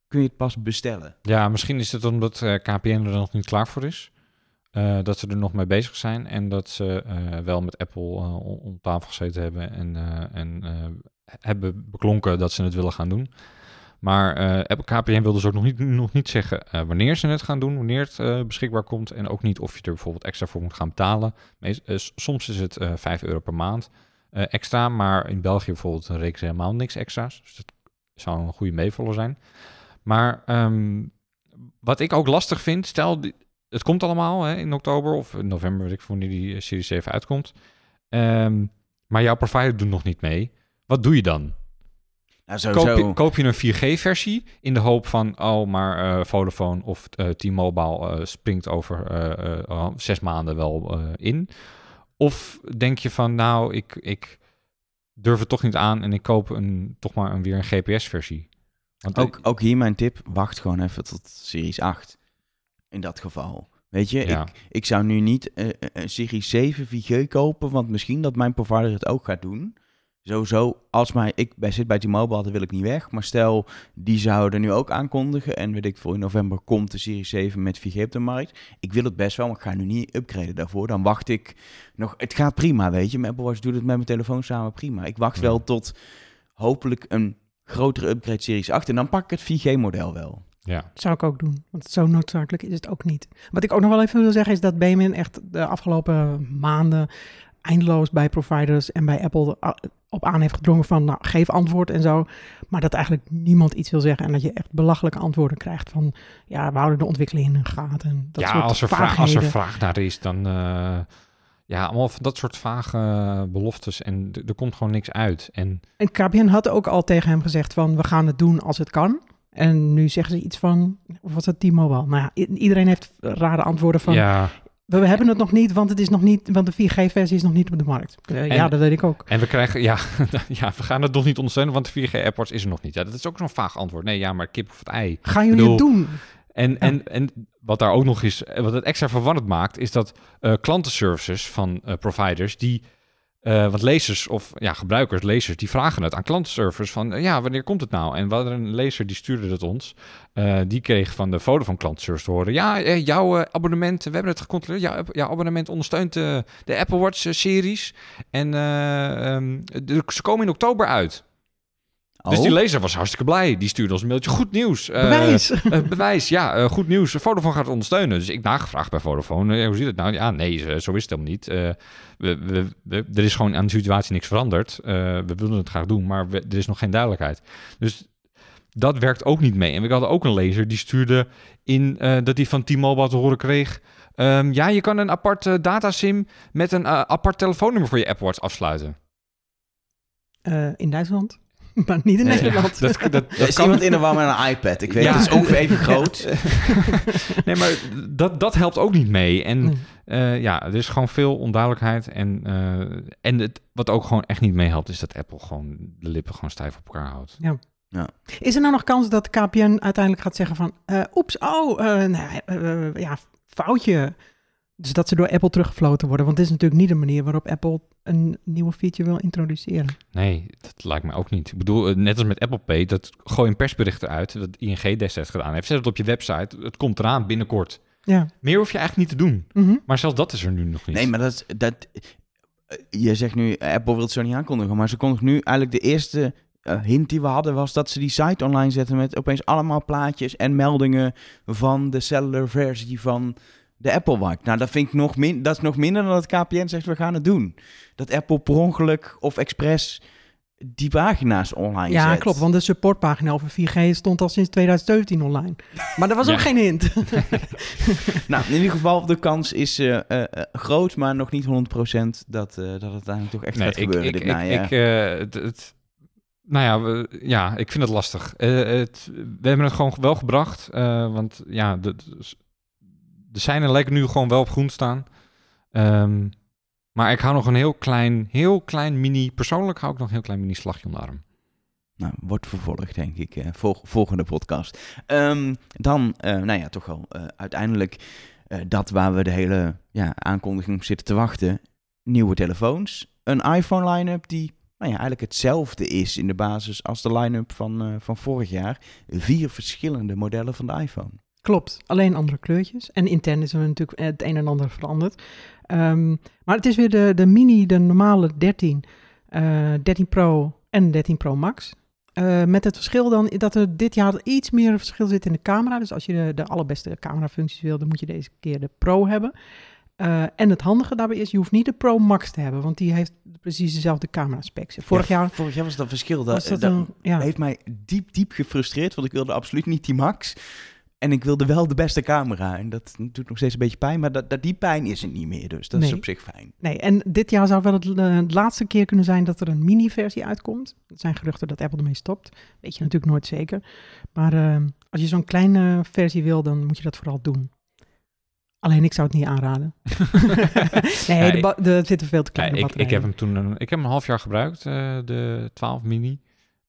kun je het pas bestellen. Ja, misschien is het omdat eh, KPN er nog niet klaar voor is. Eh, dat ze er nog mee bezig zijn en dat ze eh, wel met Apple eh, om tafel gezeten hebben en, en hebben beklonken dat ze het willen gaan doen. Maar Apple KPN wil dus ook nog niet, nog niet zeggen wanneer ze het gaan doen, wanneer het beschikbaar komt. En ook niet of je er bijvoorbeeld extra voor moet gaan betalen. Soms is het eh 5 euro per maand extra, maar in België bijvoorbeeld rekenen ze helemaal niks extra's. Dus dat zou een goede meevaller zijn. Maar ehm, wat ik ook lastig vind, stel, het komt allemaal hè, in oktober of in november, weet ik veel wanneer die eh, Series 7 uitkomt. Ehm, maar jouw provider doet nog niet mee. Wat doe je dan? Nou, Koop je, koop je een 4G-versie in de hoop van, oh, maar eh, Vodafone of eh, T-Mobile springt over zes maanden wel in? Of denk je van, nou, ik, ik durf het toch niet aan en ik koop een, toch maar een, weer een GPS-versie? Ook, ook hier mijn tip, wacht gewoon even tot Series 8. In dat geval. Weet je, Ja. ik, ik zou nu niet eh, een Series 7 4G kopen, want misschien dat mijn provider het ook gaat doen. Sowieso, als mij, ik bij zit bij T-Mobile, dan wil ik niet weg. Maar stel, die zouden nu ook aankondigen. En weet ik veel, in november komt de Series 7 met 4G op de markt. Ik wil het best wel, maar ik ga nu niet upgraden daarvoor. Dan wacht ik nog. Het gaat prima, weet je. Mijn Apple Watch doet het met mijn telefoon samen prima. Ik wacht Ja. wel tot hopelijk een grotere upgrade Series 8. En dan pak ik het 4G-model wel. Ja. Zou ik ook doen, want zo noodzakelijk is het ook niet. Wat ik ook nog wel even wil zeggen is dat Benjamin echt de afgelopen maanden eindeloos bij providers en bij Apple op aan heeft gedrongen van nou, geef antwoord en zo. Maar dat eigenlijk niemand iets wil zeggen en dat je echt belachelijke antwoorden krijgt van ja, we houden de ontwikkeling in de gaten. En dat ja, soort als er, vraag, als er vraag naar is, dan... eh, ja, allemaal van dat soort vage beloftes en er komt gewoon niks uit. En En KPN had ook al tegen hem gezegd van we gaan het doen als het kan. En nu zeggen ze iets van, of was het T-Mobile? Nou ja, iedereen heeft rare antwoorden van ja, We hebben het nog niet, want het is nog niet, want de 4G-versie is nog niet op de markt. Eh, En- ja, dat weet ik ook. En we krijgen, ja, ja, we gaan het nog niet ondersteunen, want de 4G AirPods is er nog niet. Ja, dat is ook zo'n vaag antwoord. Nee, ja, maar kip of het ei. Gaan jullie bedoel- het doen? En, en, en wat daar ook nog is, eh, wat het extra verwarrend maakt, is dat eh, klantenservices van providers, die, eh wat lezers of ja, gebruikers, lezers, die vragen het aan klantenservice van, eh, ja, wanneer komt het nou? En we hadden een lezer die stuurde het ons, eh, die kreeg van de Vodafone klantenservice te horen, ja, jouw abonnement, we hebben het gecontroleerd, jouw, abonnement ondersteunt de Apple Watch series en eh, ehm, ze komen in oktober uit. Dus Oh. die lezer was hartstikke blij. Die stuurde ons een mailtje. Goed nieuws. Eh, Bewijs. eh, bewijs, ja, eh, goed nieuws. Vodafone gaat het ondersteunen. Dus ik nagevraagd bij Vodafone. hoe zit het nou? Ja, nee, zo is het helemaal niet. We, we, we- er is gewoon aan de situatie niks veranderd. We willen het graag doen, maar er is nog geen duidelijkheid. Dus dat werkt ook niet mee. En we hadden ook een lezer die stuurde in dat hij van T-Mobile te horen kreeg... ehm, ja, je kan een apart datasim met een apart telefoonnummer voor je Apple Watch afsluiten. In Duitsland, maar niet in Nederland. Dat, dat, dat, Er is kan- iemand in de war met een iPad. Ik weet, Ja. het is ongeveer even groot. nee, maar dat, dat helpt ook niet mee. En eh, ja, er is gewoon veel onduidelijkheid. En, eh, en het, wat ook gewoon echt niet meehelpt, is dat Apple gewoon de lippen gewoon stijf op elkaar houdt. Is er nou nog kans dat KPN uiteindelijk gaat zeggen van... eh, oeps, oh, nee, ja, foutje. Dus dat ze door Apple teruggefloten worden. Want dit is natuurlijk niet de manier waarop Apple een nieuwe feature wil introduceren. Nee, dat lijkt me ook niet. Ik bedoel, eh, net als met Apple Pay, dat gooi een persbericht eruit, dat ING destijds gedaan heeft. Zet het op je website, het komt eraan binnenkort. Ja. Meer hoef je eigenlijk niet te doen. Mhm. Maar zelfs dat is er nu nog niet. Nee, maar dat, is- dat... eh, Je zegt nu, Apple wil het zo niet aankondigen. Maar ze kondigen nu eigenlijk de eerste eh, hint die we hadden... was dat ze die site online zetten met opeens allemaal plaatjes en meldingen... van de cellular versie van de Apple Watch. Nou, dat vind ik nog, min, dat is nog minder dan dat KPN zegt, we gaan het doen. Dat Apple per ongeluk of expres die pagina's online Ja, zet. klopt. Want de supportpagina over 4G stond al sinds 2017 online. Maar dat was Ja. ook geen hint. Nou, in ieder geval, de kans is eh, eh, eh, groot, maar nog niet 100% dat, eh, dat het uiteindelijk toch echt Nee, gaat ik, gebeuren ik, dit ik, najaar. ik, eh, het, het- nou ja, we- ja, ik vind het lastig. Eh, het, we hebben het gewoon wel gebracht, eh, want ja, de, de, seinen lijken nu gewoon wel op groen staan. Ehm, maar ik hou nog een heel klein, heel klein mini, persoonlijk hou ik nog een heel klein mini slagje om de arm. Nou, wordt vervolgd, denk ik. vol- volgende podcast. Ehm, dan, eh, nou ja, toch wel eh, uiteindelijk eh, dat waar we de hele ja, aankondiging op zitten te wachten. Nieuwe telefoons. Een iPhone line-up die nou ja, eigenlijk hetzelfde is in de basis als de line-up van, van vorig jaar. Vier verschillende modellen van de iPhone. Klopt, alleen andere kleurtjes. En intern is er natuurlijk het een en ander veranderd. Ehm, maar het is weer de, de mini, de normale 13, eh 13 Pro en 13 Pro Max. Eh, met het verschil dan dat er dit jaar iets meer verschil zit in de camera. Dus als je de, de allerbeste camerafuncties wil, dan moet je deze keer de Pro hebben. Eh, en het handige daarbij is, je hoeft niet de Pro Max te hebben, want die heeft precies dezelfde camera specs. Vorig Ja, jaar Vorig jaar was dat verschil. Dat, was dat dat een... Ja. heeft mij diep, diep gefrustreerd, want ik wilde absoluut niet die Max. En ik wilde wel de beste camera. En dat doet nog steeds een beetje pijn, maar dat, dat, die pijn is er niet meer. Dus dat is op zich fijn. Nee, en dit jaar zou wel het eh, de laatste keer kunnen zijn dat er een mini-versie uitkomt. Er zijn geruchten dat Apple ermee stopt. Weet je natuurlijk nooit zeker. Maar eh, als je zo'n kleine versie wil, dan moet je dat vooral doen. Alleen ik zou het niet aanraden. nee, Ja, de de, er zitten veel te Ja, kleine ik, ik heb hem toen een, ik heb hem een half jaar gebruikt, eh, de 12 mini.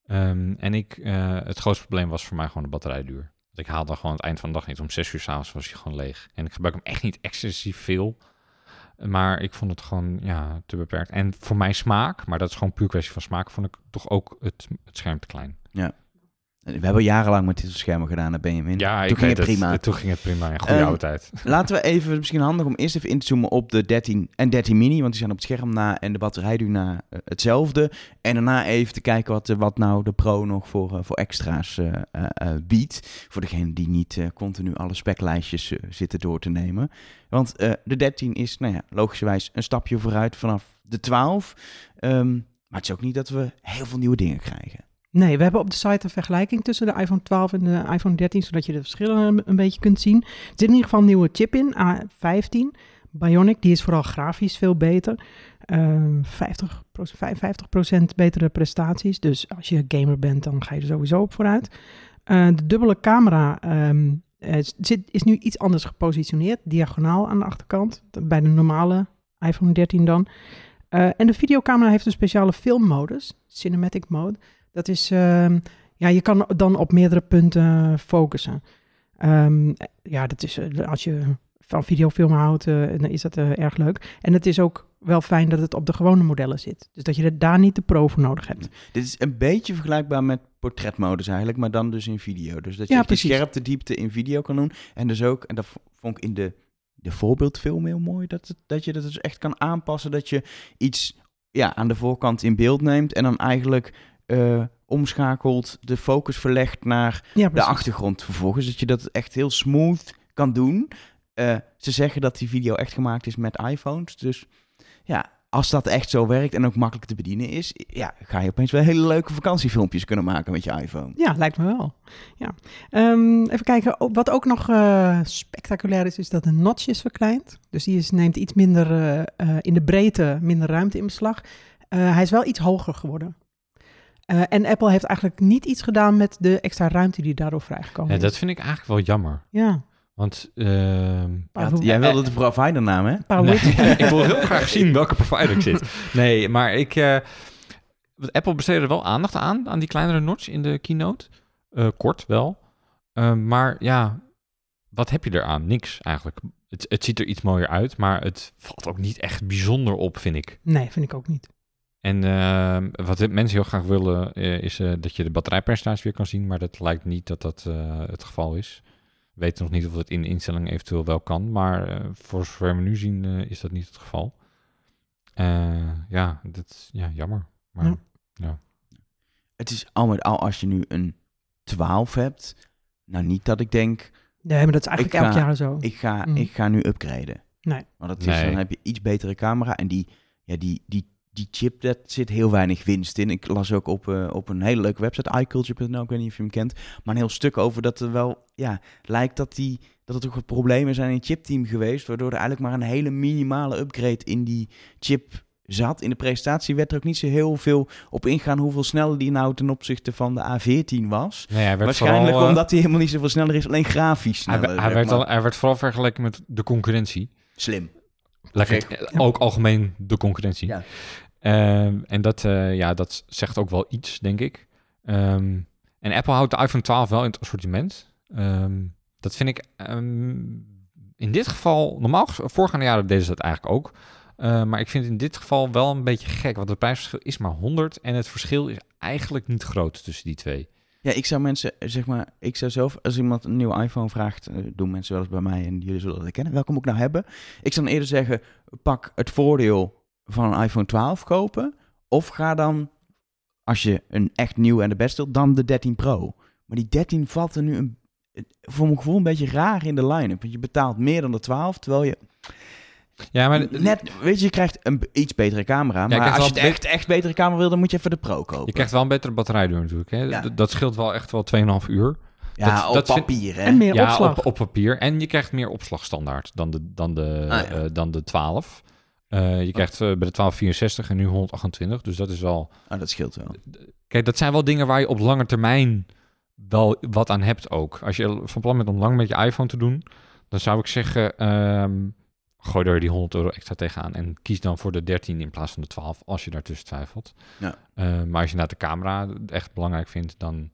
Ehm, en ik, eh, het grootste probleem was voor mij gewoon de batterijduur. Ik haalde gewoon het eind van de dag niet. Om 6 uur s'avonds was hij gewoon leeg. En ik gebruik hem echt niet excessief veel. Maar ik vond het gewoon ja, te beperkt. En voor mijn smaak, maar dat is gewoon puur kwestie van smaak, vond ik toch ook het, het scherm te klein. We hebben jarenlang met dit soort schermen gedaan, hè, Benjamin. Ja, Toen ging het prima. Het, toen ging het prima. Ja, goede Ehm, oude tijd. Laten we even, misschien handig om eerst even in te zoomen op de 13 en 13 mini. Want die zijn op het scherm na en de batterijduur na eh, hetzelfde. En daarna even te kijken wat, eh, wat nou de Pro nog voor, eh, voor extra's biedt. Voor degene die niet continu alle speklijstjes zitten door te nemen. Want de 13 is, nou ja, logischerwijs een stapje vooruit vanaf de 12. Ehm, maar het is ook niet dat we heel veel nieuwe dingen krijgen. Nee, we hebben op de site een vergelijking tussen de iPhone 12 en de iPhone 13, zodat je de verschillen een, beetje kunt zien. Er zit in ieder geval een nieuwe chip in, A15. Bionic, die is vooral grafisch veel beter. Ehm 50, 55% betere prestaties. Dus als je gamer bent, dan ga je er sowieso op vooruit. Eh, de dubbele camera ehm, eh, zit, is nu iets anders gepositioneerd, diagonaal aan de achterkant, bij de normale iPhone 13 dan. Eh, en de videocamera heeft een speciale filmmodus, cinematic mode. Dat is, ehm, ja, je kan dan op meerdere punten focussen. Ehm, ja, dat is, eh, als je van videofilmen houdt, eh, dan is dat eh, erg leuk. En het is ook wel fijn dat het op de gewone modellen zit. Dus dat je daar niet de pro voor nodig hebt. Dit is een beetje vergelijkbaar met portretmodus eigenlijk, maar dan dus in video. Dus dat je Ja, de scherpte diepte in video kan doen. En dus ook, en dat vond ik in de, de voorbeeldfilm heel mooi, dat, het, dat je dat dus echt kan aanpassen. Dat je iets ja, aan de voorkant in beeld neemt en dan eigenlijk eh, omschakelt, de focus verlegt naar Ja, de achtergrond vervolgens. Dat je dat echt heel smooth kan doen. Eh, ze zeggen dat die video echt gemaakt is met iPhones. Dus ja, als dat echt zo werkt en ook makkelijk te bedienen is, ja, ga je opeens wel hele leuke vakantiefilmpjes kunnen maken met je iPhone. Ja, lijkt me wel. Ja. Ehm, even kijken. Wat ook nog eh, spectaculair is, is dat de notch is verkleind. Dus die is, neemt iets minder in de breedte, minder ruimte in beslag. Hij is wel iets hoger geworden. Eh, en Apple heeft eigenlijk niet iets gedaan met de extra ruimte die daardoor vrijgekomen Ja, is. dat vind ik eigenlijk wel jammer. Ja. Want ehm, Ja, jij wilde de providernaam, hè? Nee, ik wil heel graag zien welke provider ik zit. Nee, maar ik... eh, Apple besteedde er wel aandacht aan, aan die kleinere notch in de keynote. Eh, kort wel. Eh, maar ja, wat heb je eraan? Niks eigenlijk. Het, het ziet er iets mooier uit, maar het valt ook niet echt bijzonder op, vind ik. Nee, vind ik ook niet. En ehm, wat mensen heel graag willen, eh, is eh, dat je de batterijpercentage weer kan zien. Maar dat lijkt niet dat dat eh, het geval is. We weten nog niet of het in de instellingen eventueel wel kan. Maar eh, voor zover we nu zien, eh, is dat niet het geval. Eh, ja, dat is ja, jammer. Maar Ja. Het is al met al als je nu een 12 hebt, nou niet dat ik denk, Nee, maar dat is eigenlijk Ik elk ga- jaar zo. ik ga, Mm. ik ga nu upgraden. Nee. Want dat is, Nee. dan heb je iets betere camera en die, ja, die, die, die chip, dat zit heel weinig winst in. Ik las ook op, eh, op een hele leuke website, iCulture.nl, ik weet niet of je hem kent, maar een heel stuk over dat er wel, ja, lijkt dat, die, dat er toch wat problemen zijn in het chipteam geweest, waardoor er eigenlijk maar een hele minimale upgrade in die chip zat. In de presentatie werd er ook niet zo heel veel op ingaan hoeveel sneller die nou ten opzichte van de A14 was. nee, hij werd Waarschijnlijk vooral, eh, omdat hij helemaal niet zoveel sneller is, alleen grafisch hij, sneller. hij zeg werd maar. al, hij werd vooral vergeleken met de concurrentie. Slim. Lekker, ook algemeen de concurrentie. Ja. Ehm, en dat, eh, ja, dat zegt ook wel iets, denk ik. Ehm, en Apple houdt de iPhone 12 wel in het assortiment. Ehm, dat vind ik in dit geval, normaal voorgaande jaren deden ze dat eigenlijk ook. Eh, maar ik vind het in dit geval wel een beetje gek, want het prijsverschil is maar 100 en het verschil is eigenlijk niet groot tussen die twee. Ja, ik zou mensen, zeg maar, ik zou zelf, als iemand een nieuwe iPhone vraagt, eh, doen mensen wel eens bij mij en jullie zullen dat herkennen. Welke moet ik nou hebben? Ik zou dan eerder zeggen, pak het voordeel van een iPhone 12 kopen. Of ga dan, als je een echt nieuw en de beste wilt, dan de 13 Pro. Maar die 13 valt er nu een, voor mijn gevoel een beetje raar in de line-up. Want je betaalt meer dan de 12, terwijl je Ja, maar net, weet je, je krijgt een iets betere camera. maar als je het echt, echt betere camera wil, dan moet je even de Pro kopen. je krijgt wel een betere batterijduur natuurlijk. Hè? Ja. Dat scheelt wel echt wel 2,5 uur. ja, dat- op dat vind- papier, hè? En meer ja, opslag. Op, op papier. En je krijgt meer opslagstandaard dan de, dan de, Ah, ja. eh, dan de 12. Eh, je krijgt eh, bij de 1264 en nu 128. Dus dat is wel... Oh, dat scheelt wel. Kijk, dat zijn wel dingen waar je op lange termijn wel wat aan hebt ook. Als je van plan bent om lang met je iPhone te doen... dan zou ik zeggen... ehm, gooi er die 100 euro extra tegenaan... en kies dan voor de 13 in plaats van de 12... als je daartussen twijfelt. Ja. Eh, maar als je naar de camera echt belangrijk vindt... dan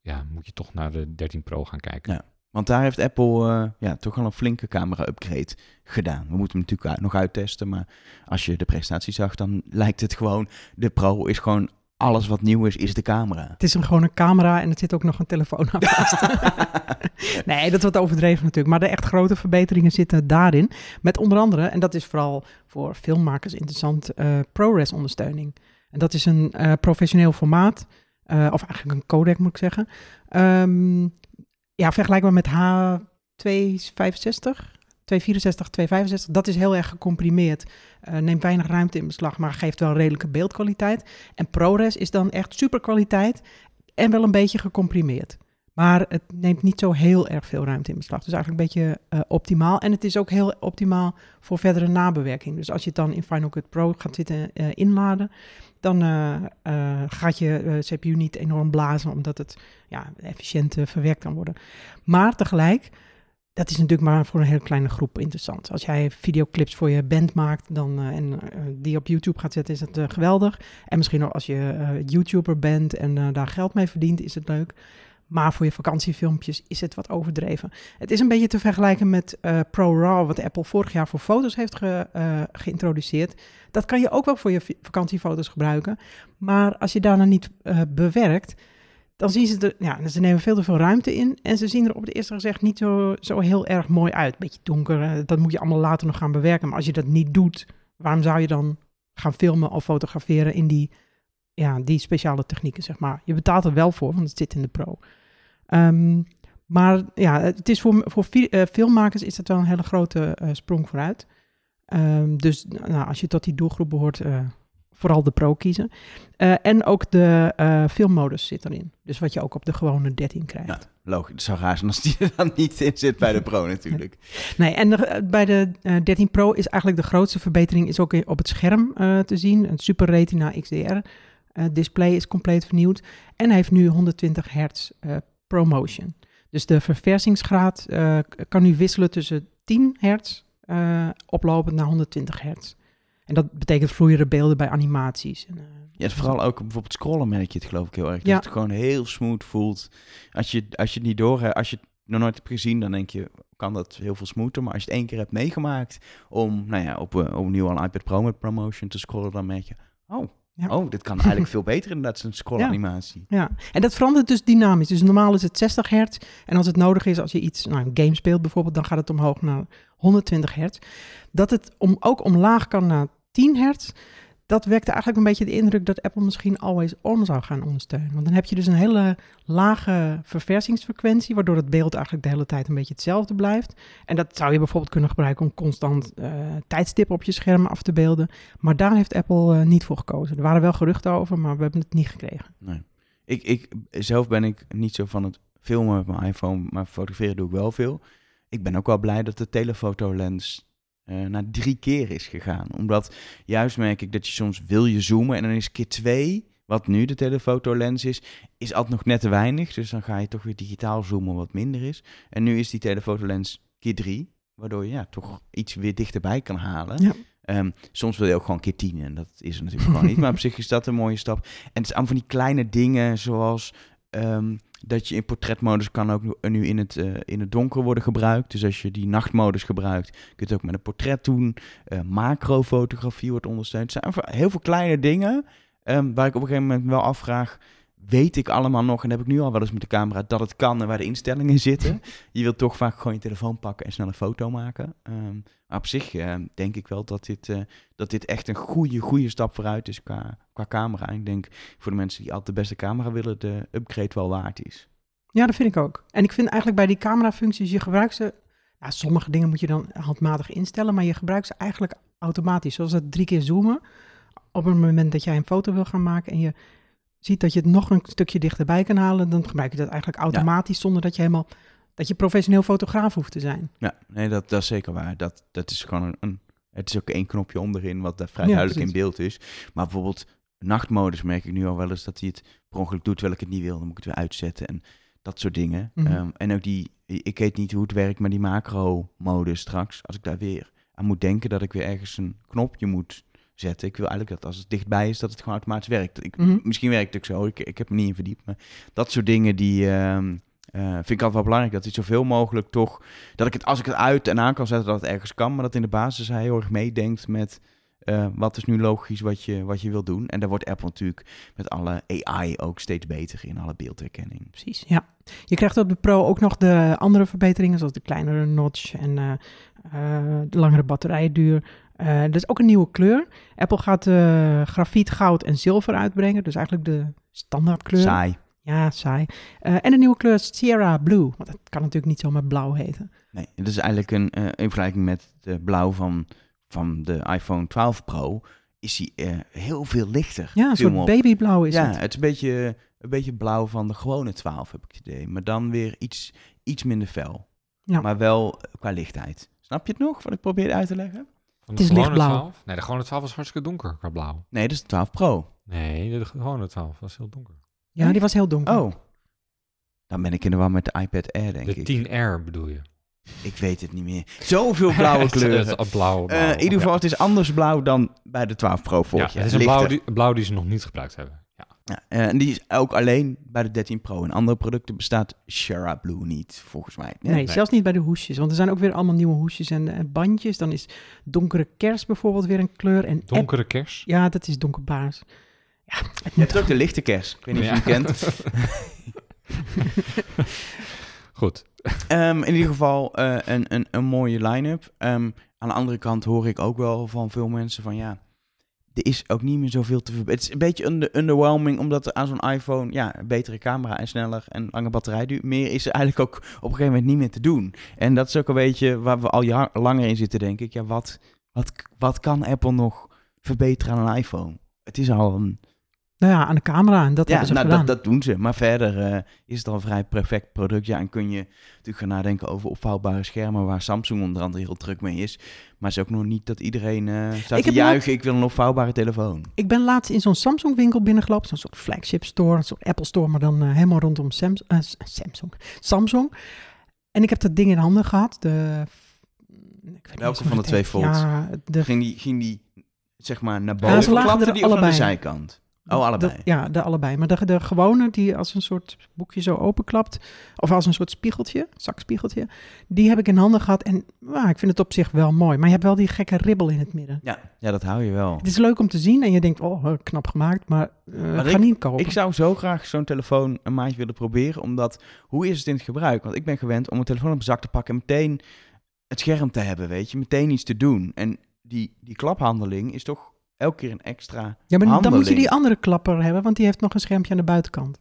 ja, moet je toch naar de 13 Pro gaan kijken. Ja. Want daar heeft Apple eh, ja, toch al een flinke camera-upgrade gedaan. We moeten hem natuurlijk nog uittesten, maar als je de presentatie zag, dan lijkt het gewoon... De Pro is gewoon alles wat nieuw is, is de camera. Het is een, gewoon een camera en er zit ook nog een telefoon aan vast. nee, dat wordt overdreven natuurlijk. Maar de echt grote verbeteringen zitten daarin. Met onder andere, en dat is vooral voor filmmakers interessant, eh ProRes ondersteuning. En dat is een eh, professioneel formaat, of eigenlijk een codec moet ik zeggen. Ehm, ja, vergelijkbaar met H265, 264, 265. Dat is heel erg gecomprimeerd. Eh, neemt weinig ruimte in beslag, maar geeft wel redelijke beeldkwaliteit. En ProRes is dan echt superkwaliteit en wel een beetje gecomprimeerd. Maar het neemt niet zo heel erg veel ruimte in beslag. Dus eigenlijk een beetje eh, optimaal. En het is ook heel optimaal voor verdere nabewerking. Dus als je het dan in Final Cut Pro gaat zitten eh, inladen, dan eh, gaat je CPU niet enorm blazen, omdat het ja, efficiënt verwerkt kan worden. Maar tegelijk, dat is natuurlijk maar voor een hele kleine groep interessant. Als jij videoclips voor je band maakt dan, en die op YouTube gaat zetten, is het geweldig. En misschien ook als je YouTuber bent en daar geld mee verdient, is het leuk. Maar voor je vakantiefilmpjes is het wat overdreven. Het is een beetje te vergelijken met eh, ProRAW, wat Apple vorig jaar voor foto's heeft ge- eh, geïntroduceerd. Dat kan je ook wel voor je vakantiefoto's gebruiken. Maar als je daarna niet eh, bewerkt, dan zien ze er, ja, ze nemen veel te veel ruimte in. En ze zien er op het eerste gezicht niet zo, zo heel erg mooi uit. Beetje donker, dat moet je allemaal later nog gaan bewerken. Maar als je dat niet doet, waarom zou je dan gaan filmen of fotograferen in die, ja, die speciale technieken, zeg maar. Je betaalt er wel voor, want het zit in de pro. Ehm, maar ja, het is voor, voor eh, filmmakers is dat wel een hele grote eh, sprong vooruit. Ehm, dus nou, als je tot die doelgroep behoort, eh, vooral de pro kiezen. En ook de filmmodus zit erin. Dus wat je ook op de gewone 13 krijgt. Ja, logisch. Het zou raar zijn als die er dan niet in zit bij de Pro natuurlijk. Nee, en de- bij de eh, 13 Pro is eigenlijk de grootste verbetering is ook op het scherm te zien. Een Super Retina XDR display is compleet vernieuwd en hij heeft nu 120 hertz ProMotion. Dus de verversingsgraad eh, kan nu wisselen tussen 10 hertz eh, oplopend naar 120 hertz. En dat betekent vloeiere beelden bij animaties. En, eh, Ja, vooral ook bijvoorbeeld scrollen merk je het geloof ik heel erg. Ja. Dat het gewoon heel smooth voelt. Als je, als je het niet door als je het nog nooit hebt gezien, dan denk je, kan dat heel veel smoother. Maar als je het één keer hebt meegemaakt om, nou ja, op, opnieuw al een iPad Pro met promotion te scrollen, dan merk je, oh, Ja. oh dit kan eigenlijk veel beter inderdaad, zo'n scrollanimatie. Ja, en dat verandert dus dynamisch. Dus normaal is het 60 hertz. En als het nodig is, als je iets, nou, een game speelt bijvoorbeeld, dan gaat het omhoog naar 120 hertz. Dat het om, ook omlaag kan naar 10 hertz, dat wekte eigenlijk een beetje de indruk dat Apple misschien always on zou gaan ondersteunen. Want dan heb je dus een hele lage verversingsfrequentie, waardoor het beeld eigenlijk de hele tijd een beetje hetzelfde blijft. En dat zou je bijvoorbeeld kunnen gebruiken om constant eh, tijdstippen op je scherm af te beelden. Maar daar heeft Apple eh, niet voor gekozen. Er waren wel geruchten over, maar we hebben het niet gekregen. Nee. Ik, ik, zelf ben ik niet zo van het filmen met mijn iPhone, maar fotograferen doe ik wel veel. Ik ben ook wel blij dat de telefotolens eh naar drie keer is gegaan. Omdat juist merk ik dat je soms wil je zoomen en dan is keer twee, wat nu de telefotolens is, is altijd nog net te weinig. Dus dan ga je toch weer digitaal zoomen wat minder is. En nu is die telefotolens keer drie, waardoor je ja, toch iets weer dichterbij kan halen. Ja. Ehm, soms wil je ook gewoon keer tien en dat is er natuurlijk gewoon niet. Maar op zich is dat een mooie stap. En het is aan van die kleine dingen zoals ehm, dat je in portretmodus kan ook nu- in het, eh, in het donker worden gebruikt. Dus als je die nachtmodus gebruikt, kun je het ook met een portret doen. Eh, macrofotografie wordt ondersteund. Het zijn heel veel kleine dingen ehm, waar ik op een gegeven moment wel afvraag... Weet ik allemaal nog, en heb ik nu al wel eens met de camera, dat het kan en waar de instellingen zitten. Je wilt toch vaak gewoon je telefoon pakken en snel een foto maken. Ehm, maar op zich eh, denk ik wel dat dit, eh, dat dit echt een goede, goede stap vooruit is qua, qua camera. En ik denk voor de mensen die altijd de beste camera willen, de upgrade wel waard is. Ja, dat vind ik ook. En ik vind eigenlijk bij die camerafuncties, je gebruikt ze... Sommige dingen moet je dan handmatig instellen, maar je gebruikt ze eigenlijk automatisch. Zoals het drie keer zoomen. Op het moment dat jij een foto wil gaan maken en je ziet dat je het nog een stukje dichterbij kan halen, dan gebruik je dat eigenlijk automatisch zonder dat je helemaal... Dat je professioneel fotograaf hoeft te zijn. Ja, nee, dat, dat is zeker waar. Dat, dat is gewoon een, Het is ook één knopje onderin wat daar vrij Ja, duidelijk in beeld is. Maar bijvoorbeeld nachtmodus merk ik nu al wel eens dat hij het per ongeluk doet terwijl ik het niet wil. Dan moet ik het weer uitzetten en dat soort dingen. Mhm. Ehm, en ook die, ik weet niet hoe het werkt met die macro-modus straks. Als ik daar weer aan moet denken dat ik weer ergens een knopje moet zetten. Ik wil eigenlijk dat als het dichtbij is, dat het gewoon automatisch werkt. Ik, Mhm. Misschien werkt het ook zo, ik, ik heb me niet in verdiept. Maar dat soort dingen die... ehm, eh, vind ik altijd wel belangrijk dat het zoveel mogelijk toch dat ik het als ik het uit en aan kan zetten dat het ergens kan, maar dat in de basis hij heel erg meedenkt met eh, wat is nu logisch wat je, wat je wil doen. En daar wordt Apple natuurlijk met alle AI ook steeds beter in, alle beeldherkenning. Precies, ja. Je krijgt op de Pro ook nog de andere verbeteringen, zoals de kleinere notch en eh, de langere batterijduur. Eh er is ook een nieuwe kleur. Apple gaat eh, grafiet, goud en zilver uitbrengen, dus eigenlijk de standaardkleur. Saai. Ja, saai. Eh, en een nieuwe kleur is Sierra Blue, want dat kan natuurlijk niet zomaar blauw heten. Nee, het is eigenlijk een, in vergelijking met de blauw van, van de iPhone 12 Pro, is hij heel veel lichter. Ja, een soort op. babyblauw is ja, het. het is een beetje, een beetje blauw van de gewone 12, heb ik het idee. Maar dan weer iets, iets minder fel. Ja. Maar wel qua lichtheid. Snap je het nog, wat ik probeerde uit te leggen? Van Het is de lichtblauw. 12? Nee, de gewone 12 was hartstikke donker qua blauw. Nee, dat is de 12 Pro. Nee, de gewone 12 was heel donker. Ja, die was heel donker. Oh. Dan ben ik in de war met de iPad Air, denk de ik. 10R bedoel je? Ik weet het niet meer. Zoveel blauwe Het- kleuren. het blauw, Eh, blauw. in ieder geval, het is anders blauw dan bij de 12 Pro ja, vorig ja, jaar. het is een blauw die, blauw die ze nog niet gebruikt hebben. Ja. Eh, en die is ook alleen bij de 13 Pro. In andere producten bestaat Shara Blue niet, volgens mij. Nee, Nee. zelfs niet bij de hoesjes. Want er zijn ook weer allemaal nieuwe hoesjes en, en bandjes. Dan is donkere kers bijvoorbeeld weer een kleur. En Donkere kers. Ja, dat is donkerbaars. Ja, het Je moet hebt ook de lichte kers. Ik weet niet of je hem kent. Goed. Ehm, in ieder geval eh, een, een, een mooie line-up. Ehm, aan de andere kant hoor ik ook wel van veel mensen van ja, is ook niet meer zoveel te verbeteren. Het is een beetje under, underwhelming, omdat er aan zo'n iPhone ja, een betere camera en sneller en lange batterijduur. Meer is er eigenlijk ook op een gegeven moment niet meer te doen. En dat is ook een beetje waar we al langer in zitten, denk ik. Ja, wat, wat, wat kan Apple nog verbeteren aan een iPhone? Het is al een Nou ja, aan de camera. En dat ja, hebben ze nou, gedaan. dat, dat doen ze. Maar verder eh, is het al een vrij perfect product. Ja, en kun je natuurlijk gaan nadenken over opvouwbare schermen, waar Samsung onder andere heel druk mee is. Maar het is ook nog niet dat iedereen eh staat Ik te juichen, ik wil een opvouwbare telefoon. Ik ben laatst in zo'n Samsung winkel binnengelopen. Zo'n soort flagship store. Een soort Apple store, maar dan eh, helemaal rondom Sams- eh, Samsung. Samsung. En ik heb dat ding in handen gehad. De, Welke van de twee? Ja, de, Ging die, ging die zeg maar naar Ja, boven? ze lagen klapte er die aan de allebei. zijkant? Oh, allebei. ja, de allebei. Maar de, de gewone, die als een soort boekje zo openklapt. Of als een soort spiegeltje, zakspiegeltje. Die heb ik in handen gehad. En ah, ik vind het op zich wel mooi. Maar je hebt wel die gekke ribbel in het midden. Ja, ja, dat hou je wel. Het is leuk om te zien. En je denkt, oh, eh, knap gemaakt. Maar, eh Maar ga ik- niet kopen. Ik zou zo graag zo'n telefoon een maandje willen proberen, omdat hoe is het in het gebruik? Want ik ben gewend om een telefoon op mijn zak te pakken en meteen het scherm te hebben, weet je, meteen iets te doen. En die, die klaphandeling is toch elke keer een extra Ja, maar dan moet je die andere klapper hebben, want die heeft nog een schermpje aan de buitenkant.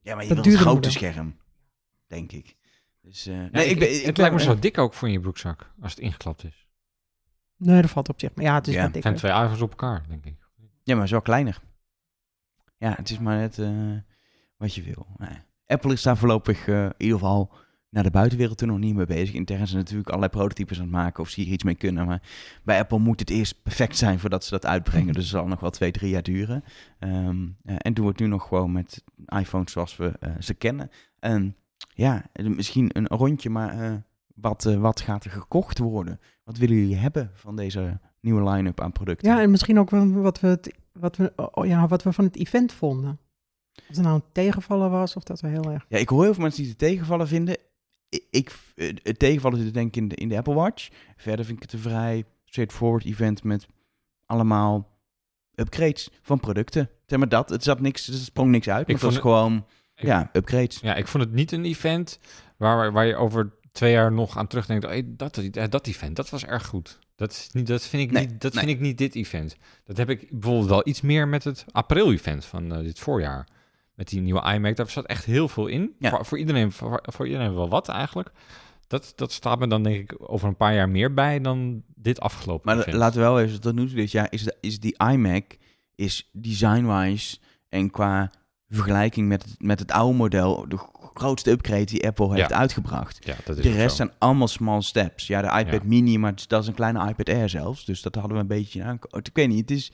Ja, maar je Dat wil een grote scherm, denk ik. Dus, eh, Nee, nee, ik, ben, ik, het ben- lijkt me zo dik ook voor in je broekzak, als het ingeklapt is. Nee, dat valt op zich. Maar ja, het is Ja, wat Het zijn dikker. twee iPhones op elkaar, denk ik. Ja, maar wel kleiner. Ja, het is maar net eh, wat je wil. Nee. Apple is daar voorlopig eh, in ieder geval naar de buitenwereld toe nog niet mee bezig. Intern zijn ze natuurlijk allerlei prototypes aan het maken of ze hier iets mee kunnen. Maar bij Apple moet het eerst perfect zijn voordat ze dat uitbrengen. Dus het zal nog wel twee, drie jaar duren. Ehm, eh, en doen we het nu nog gewoon met iPhones zoals we eh, ze kennen. En ja, eh, misschien een rondje, maar wat, wat gaat er gekocht worden? Wat willen jullie hebben van deze nieuwe line-up aan producten? Ja, en misschien ook wat we, het, wat, we, oh, ja, wat we van het event vonden. Of het nou een tegenvallen was, of dat we heel erg... Ja, ik hoor heel veel mensen die het tegenvallen vinden. Ik, het tegenvallen zit denk ik in de, in de Apple Watch. Verder vind ik het een vrij straightforward event met allemaal upgrades van producten. Zeg maar dat. Het zat niks, er sprong niks uit. Ik Het was gewoon, ik- ja, upgrades. Ja, ik vond het niet een event waar, waar je over twee jaar nog aan terugdenkt. Oh, hey, dat, eh, dat event, dat was erg goed. Dat, is niet, dat, vind, ik Nee, niet, dat nee. vind ik niet dit event. Dat heb ik bijvoorbeeld wel iets meer met het april-event van eh, dit voorjaar. Met die nieuwe iMac, daar zat echt heel veel in. Ja. Voor, voor, iedereen, voor, voor iedereen wel wat eigenlijk. Dat, dat staat me dan denk ik over een paar jaar meer bij dan dit afgelopen Maar event. laten we wel even, tot nu toe dit jaar is, de, is die iMac is design-wise en qua vergelijking met, het- met het oude model de grootste upgrade die Apple heeft Ja. uitgebracht. ja, dat is De rest zo. zijn allemaal small steps. Ja, de iPad Ja. mini, maar dat is een kleine iPad Air zelfs. Dus dat hadden we een beetje aan. Ik weet niet, het is,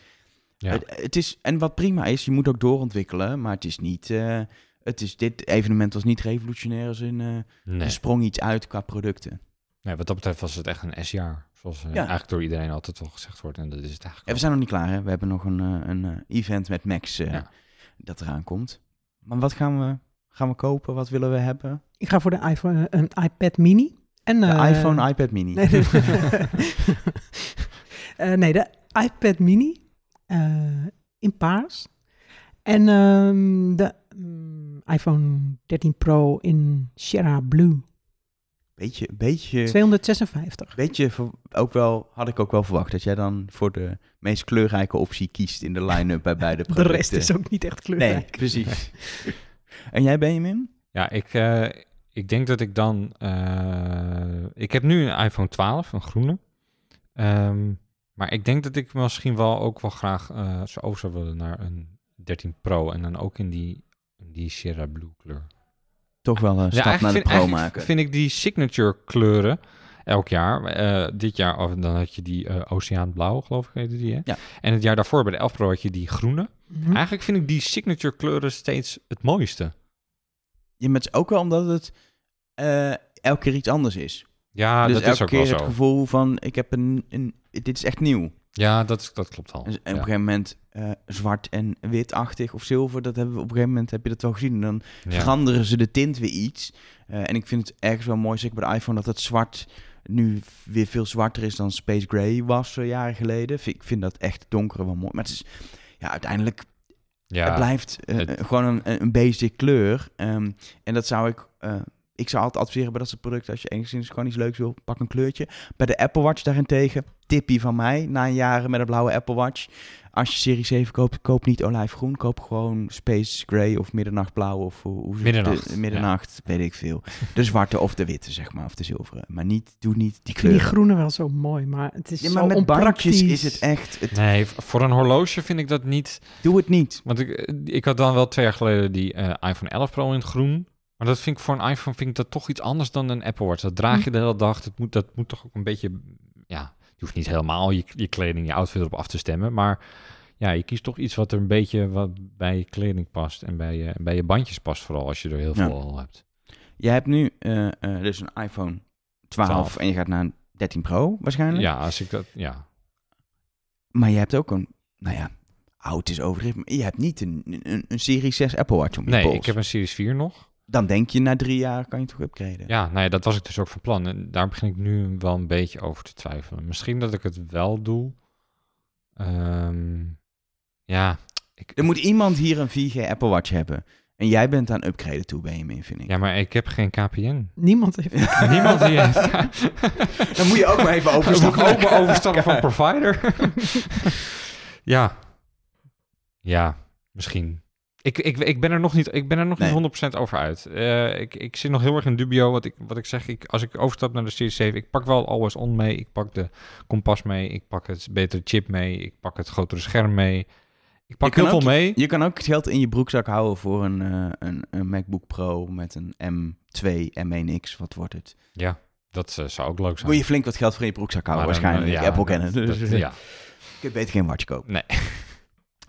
Ja. het, het is... En wat prima is, je moet ook doorontwikkelen. Maar het is niet... eh, het is, dit evenement was niet revolutionair als in... eh Nee. Er sprong iets uit qua producten. nee, wat dat betreft was het echt een S-jaar. Zoals eh, Ja. eigenlijk door iedereen altijd wel gezegd wordt. En dat is het En eigenlijk we zijn nog niet klaar, hè. We hebben nog een, eh, een event met Max eh, Ja. dat eraan komt. Maar wat gaan we, gaan we kopen? Wat willen we hebben? Ik ga voor de iPhone, een iPad mini. En, De iPhone, iPad mini. Nee, de, Eh, nee, de iPad mini in paars. En ehm, de mm, iPhone 13 Pro in Sierra Blue. Beetje, beetje, 256. beetje ook wel, had ik ook wel verwacht dat jij dan voor de meest kleurrijke optie kiest in de line-up bij beide De producten. rest is ook niet echt kleurrijk. Nee, precies. en jij Benjamin? Ja, ik, eh, ik denk dat ik dan... eh, ik heb nu een iPhone 12, een groene. Ehm, Maar ik denk dat ik misschien wel ook wel graag eh, zo over zou willen naar een 13 Pro. En dan ook in die, in die Sierra Blue kleur. Toch wel een stap naar de vind, pro eigenlijk maken. vind ik die signature kleuren elk jaar. eh, dit jaar of dan had je die eh oceaanblauw, geloof ik heette die. Hè? Ja. En het jaar daarvoor bij de 11 Pro had je die groene. Mhm. Eigenlijk vind ik die signature kleuren steeds het mooiste. Ja, maar het is ook wel omdat het eh, elke keer iets anders is. Ja, dus dat elke is ook keer wel het zo. gevoel van, ik heb een, een dit is echt nieuw. Ja, dat, dat klopt al. En op Ja. een gegeven moment eh, zwart en witachtig of zilver, dat hebben we op een gegeven moment heb je dat wel gezien. En dan Ja. veranderen ze de tint weer iets. Eh, en ik vind het ergens wel mooi, zeker bij de iPhone, dat het zwart nu weer veel zwarter is dan Space Gray was eh, jaren geleden. Ik vind dat echt donkere wel mooi. Maar het is, ja, uiteindelijk Ja, het blijft het- gewoon een, een basic kleur. Ehm, en dat zou ik... ik zou altijd adviseren bij dat soort producten, als je enigszins gewoon iets leuks wil, pak een kleurtje. Bij de Apple Watch daarentegen, tippie van mij, na een jaren met een blauwe Apple Watch. Als je Serie 7 koopt, koop niet olijfgroen, koop gewoon Space Gray of middernachtblauw of hoe, Middernacht, de- ja. middernacht, weet ik veel. De zwarte of de witte, zeg maar, of de zilveren. Maar niet, doe niet die Ik vind die groene wel zo mooi, maar het is Ja, zo met bandjes is het echt, het, Nee, voor een horloge vind ik dat niet. doe het niet. Want ik, ik had dan wel twee jaar geleden die eh, iPhone 11 Pro in het groen. Maar dat vind ik voor een iPhone vind ik dat toch iets anders dan een Apple Watch. Dat draag je de hele dag. Dat moet, dat moet toch ook een beetje. Ja, hoeft niet helemaal je, je kleding, je outfit erop af te stemmen. Maar ja, je kiest toch iets wat er een beetje wat bij je kleding past. En bij je, bij je bandjes past, vooral als je er heel Ja. veel al hebt. Je hebt nu eh, eh, dus een iPhone 12, 12. en je gaat naar een 13 Pro waarschijnlijk. Ja, als ik dat. Ja. Maar je hebt ook een, nou ja, oud is overdreven, maar je hebt niet een, een, een Serie 6 Apple Watch om je Nee, pols. ik heb een Series 4 nog. Dan denk je na drie jaar kan je toch upgraden. Ja, nou ja, dat was ik dus ook van plan. En daar begin ik nu wel een beetje over te twijfelen. Misschien dat ik het wel doe. Ehm, ja, ik, Er moet iemand hier een 4G Apple Watch hebben. En jij bent aan upgraden toe, Benjamin, vind ik. ja, maar ik heb geen KPN. Niemand heeft... Niemand die heeft. Dan moet je ook maar even overstappen. moeten ook maar overstappen van provider. ja. Ja, misschien. Ik, ik, ik ben er nog niet, ik ben er nog Nee. niet 100% over uit. Eh, ik, ik zit nog heel erg in dubio. Wat ik, wat ik zeg, ik, als ik overstap naar de Series 7, ik pak wel Always On mee. Ik pak de kompas mee. Ik pak het betere chip mee. Ik pak het grotere scherm mee. Ik pak Je heel veel mee. Je kan ook het geld in je broekzak houden voor een, eh, een, een MacBook Pro met een M2, M1X. Wat wordt het? Ja, dat eh, zou ook leuk zijn. Moet je flink wat geld voor in je broekzak houden, Maar dan, waarschijnlijk. eh, Apple kennen. Dus dat- je ja, kunt beter geen watch kopen. nee.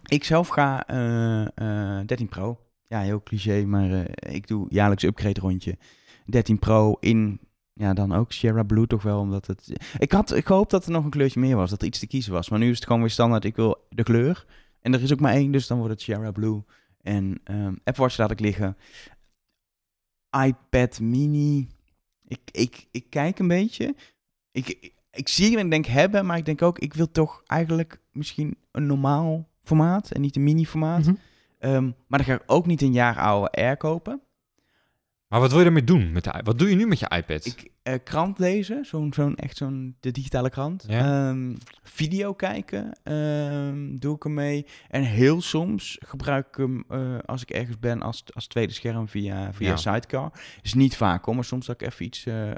Ik zelf ga eh, eh, 13 Pro. Ja, heel cliché, maar eh, ik doe jaarlijks upgrade rondje. 13 Pro in, ja, dan ook Sierra Blue toch wel, omdat het... Ik had ik hoop dat er nog een kleurtje meer was, dat er iets te kiezen was. Maar nu is het gewoon weer standaard, ik wil de kleur. En er is ook maar één, dus dan wordt het Sierra Blue. En ehm Apple Watch laat ik liggen. iPad mini. Ik, ik, ik kijk een beetje. Ik, ik, ik zie en denk hebben, maar ik denk ook, ik wil toch eigenlijk misschien een normaal formaat en niet een mini formaat. Mhm. Ehm, maar dan ga ik ook niet een jaar oude Air kopen. Maar wat wil je daarmee doen? Met de, wat doe je nu met je iPad? Ik eh, krant lezen, zo'n zo'n echt zo'n de digitale krant. Ja. Ehm, video kijken, ehm, doe ik ermee. En heel soms gebruik ik hem eh, als ik ergens ben als, als tweede scherm via, via Ja. Sidecar. Is niet vaak hoor, maar soms dat ik even iets eh,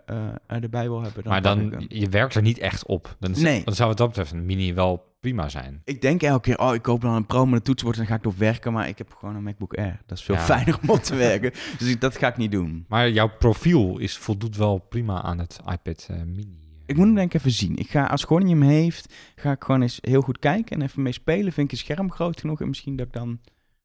erbij wil hebben. Dan maar dan, je werkt er niet echt op. Dan, is- Nee. dan zou wat dat betreft een mini wel prima zijn. Ik denk elke keer, oh, ik koop dan een Pro met een toetsenbord en dan ga ik erop werken. Maar ik heb gewoon een MacBook Air. Dat is veel Ja. fijner om op te werken. Dus ik- dat ga ik niet doen. Maar jouw profiel is, voldoet wel prima aan het iPad eh, mini. Ik moet hem denk ik even zien. Ik ga, als Gordon hem heeft, ga ik gewoon eens heel goed kijken en even mee spelen. Vind ik een scherm groot genoeg en misschien dat ik dan een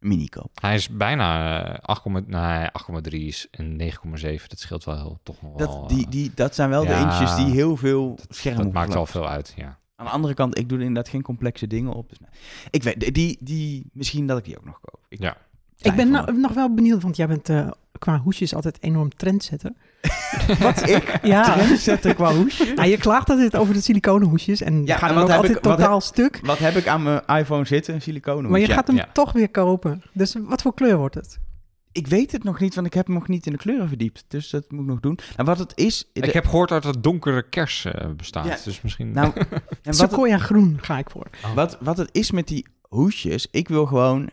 mini koop. Hij is bijna eh, 8, nee, 8,3 is en 9,7. Dat scheelt wel heel, toch nog wel. Dat, die, eh, die, dat zijn wel de inches die heel veel scherm dat maakt wel veel uit, ja. Aan de andere kant, ik doe er inderdaad geen complexe dingen op. Dus, nou, ik weet, die, die, misschien dat ik die ook nog koop. Ik, Ja. Ik ben nou, nog wel benieuwd, want jij bent eh, qua hoesjes altijd enorm trendsetter. Wat ik? Ja. Trendsetter qua hoesje? Nou, je klaagt altijd over de siliconen hoesjes en Ja, gaat en dan wat ook heb altijd ik- wat totaal stuk. Wat heb ik aan mijn iPhone zitten? Een siliconen Maar je gaat hem ja. toch weer kopen. Dus wat voor kleur wordt het? Ik weet het nog niet, want ik heb hem nog niet in de kleuren verdiept. Dus dat moet ik nog doen. En wat het is... de- Ik heb gehoord dat het donkere kers eh, bestaat. Ja. Dus misschien... Nou, en wat het, groen ga ik voor. wat, wat het is met die hoesjes, ik wil gewoon...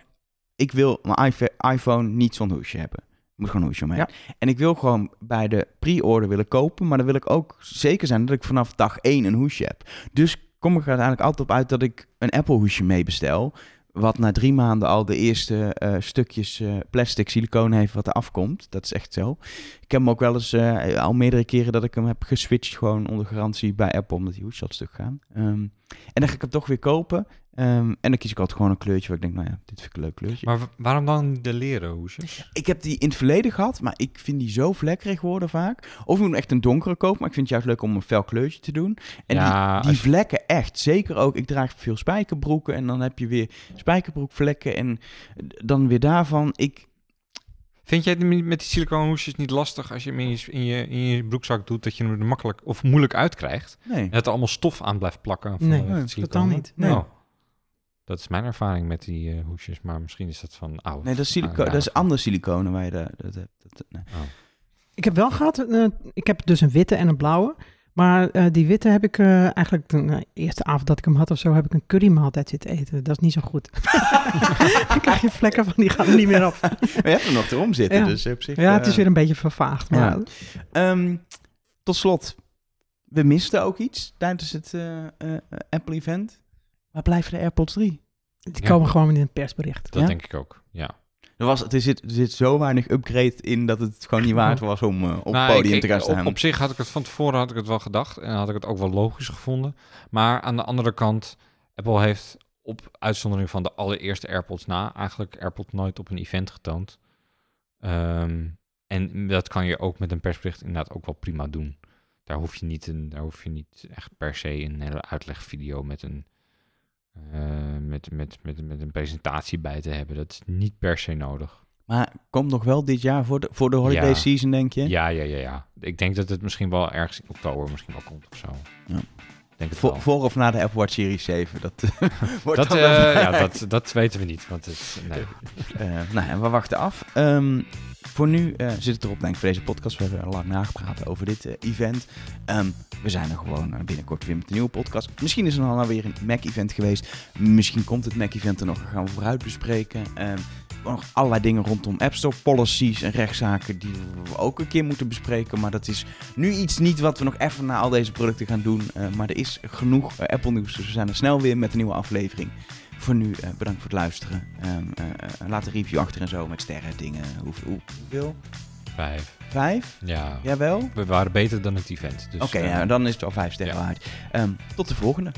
Ik wil mijn iPhone- iPhone niet zonder hoesje hebben. Ik moet gewoon een hoesje omheen. En ik wil gewoon bij de pre-order willen kopen, maar dan wil ik ook zeker zijn dat ik vanaf dag 1 een hoesje heb. Dus kom ik er uiteindelijk altijd op uit dat ik een Apple hoesje meebestel. Wat na drie maanden al de eerste eh, stukjes eh, plastic silicoon heeft wat er afkomt. Dat is echt zo. Ik heb hem ook wel eens eh, al meerdere keren dat ik hem heb geswitcht gewoon onder garantie bij Apple. Omdat die al stuk gaan. Ehm, en dan ga ik hem toch weer kopen. Ehm, en dan kies ik altijd gewoon een kleurtje waar ik denk, nou ja, dit vind ik een leuk kleurtje. Maar wa- waarom dan de leren hoesjes? Ik heb die in het verleden gehad, maar ik vind die zo vlekkerig worden vaak. Of ik moet echt een donkere kopen, maar ik vind het juist leuk om een fel kleurtje te doen. En Ja, die, die vlekken echt, zeker ook. Ik draag veel spijkerbroeken en dan heb je weer spijkerbroekvlekken en dan weer daarvan. Ik, Vind jij het met die siliconen hoesjes niet lastig als je hem in je, in, je, in je broekzak doet, dat je hem er makkelijk of moeilijk uitkrijgt? nee. En dat er allemaal stof aan blijft plakken? van, Nee, het nee, totaal niet. Nee. Oh. Dat is mijn ervaring met die eh, hoesjes, maar misschien is dat van oud. Nee, dat is, silico dat is andere siliconen waar je dat, dat hebt. Dat, nee. Ik heb wel gehad, eh, ik heb dus een witte en een blauwe. Maar eh, die witte heb ik eh, eigenlijk de nou, eerste avond dat ik hem had of zo, heb ik een currymaaltijd zitten eten. Dat is niet zo goed. Dan krijg je vlekken van, die gaan er niet meer af. Maar je hebt er nog erom zitten, Ja. dus op zich... Ja, het is eh, weer een beetje vervaagd. Maar Ja. Ehm, tot slot, we misten ook iets tijdens het Apple-event. Waar blijven de AirPods 3? die Ja. komen gewoon in een persbericht. Dat Ja? denk ik ook, ja. Er, was, er, zit, er zit zo weinig upgrade in dat het gewoon niet waard was om eh, op Nou, het podium ik- te gaan staan. Op, op zich had ik het van tevoren had ik het wel gedacht en had ik het ook wel logisch gevonden. Maar aan de andere kant, Apple heeft op uitzondering van de allereerste AirPods na eigenlijk AirPods nooit op een event getoond. Ehm, en dat kan je ook met een persbericht inderdaad ook wel prima doen. Daar hoef je niet, een, daar hoef je niet echt per se een hele uitlegvideo met een, eh, met, met, met, met een presentatie bij te hebben. Dat is niet per se nodig. Maar komt nog wel dit jaar voor de, voor de holiday Ja. season, denk je? Ja, ja, ja, ja. Ik denk dat het misschien wel ergens in oktober misschien wel komt of zo. Ja. Denk het Voor, voor of na de Apple Watch Series 7? Dat, wordt Dat, eh, ja, dat, dat weten we niet. Want het, nee. Eh, nou ja, we wachten af. Ehm, voor nu eh, zit het erop, denk ik, voor deze podcast. We hebben lang nagepraat over dit event. Ehm, we zijn er gewoon binnenkort weer met een nieuwe podcast. Misschien is er dan alweer een Mac-event geweest. Misschien komt het Mac-event er nog. Gaan we vooruit bespreken. Ehm, nog allerlei dingen rondom App Store policies en rechtszaken die we ook een keer moeten bespreken. Maar dat is nu iets niet wat we nog even na al deze producten gaan doen. Eh, maar er is genoeg eh, Apple nieuws, dus we zijn er snel weer met een nieuwe aflevering. Voor nu eh, bedankt voor het luisteren. Ehm, eh, eh, laat een review achter en zo met sterren, dingen. Hoe, hoe, hoeveel? Vijf. Vijf? Ja. Jawel? We waren beter dan het event. Dus, Oké, ja, dan is het wel vijf sterren ja. waard. Ehm, tot de volgende.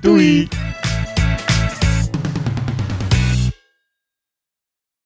Doei!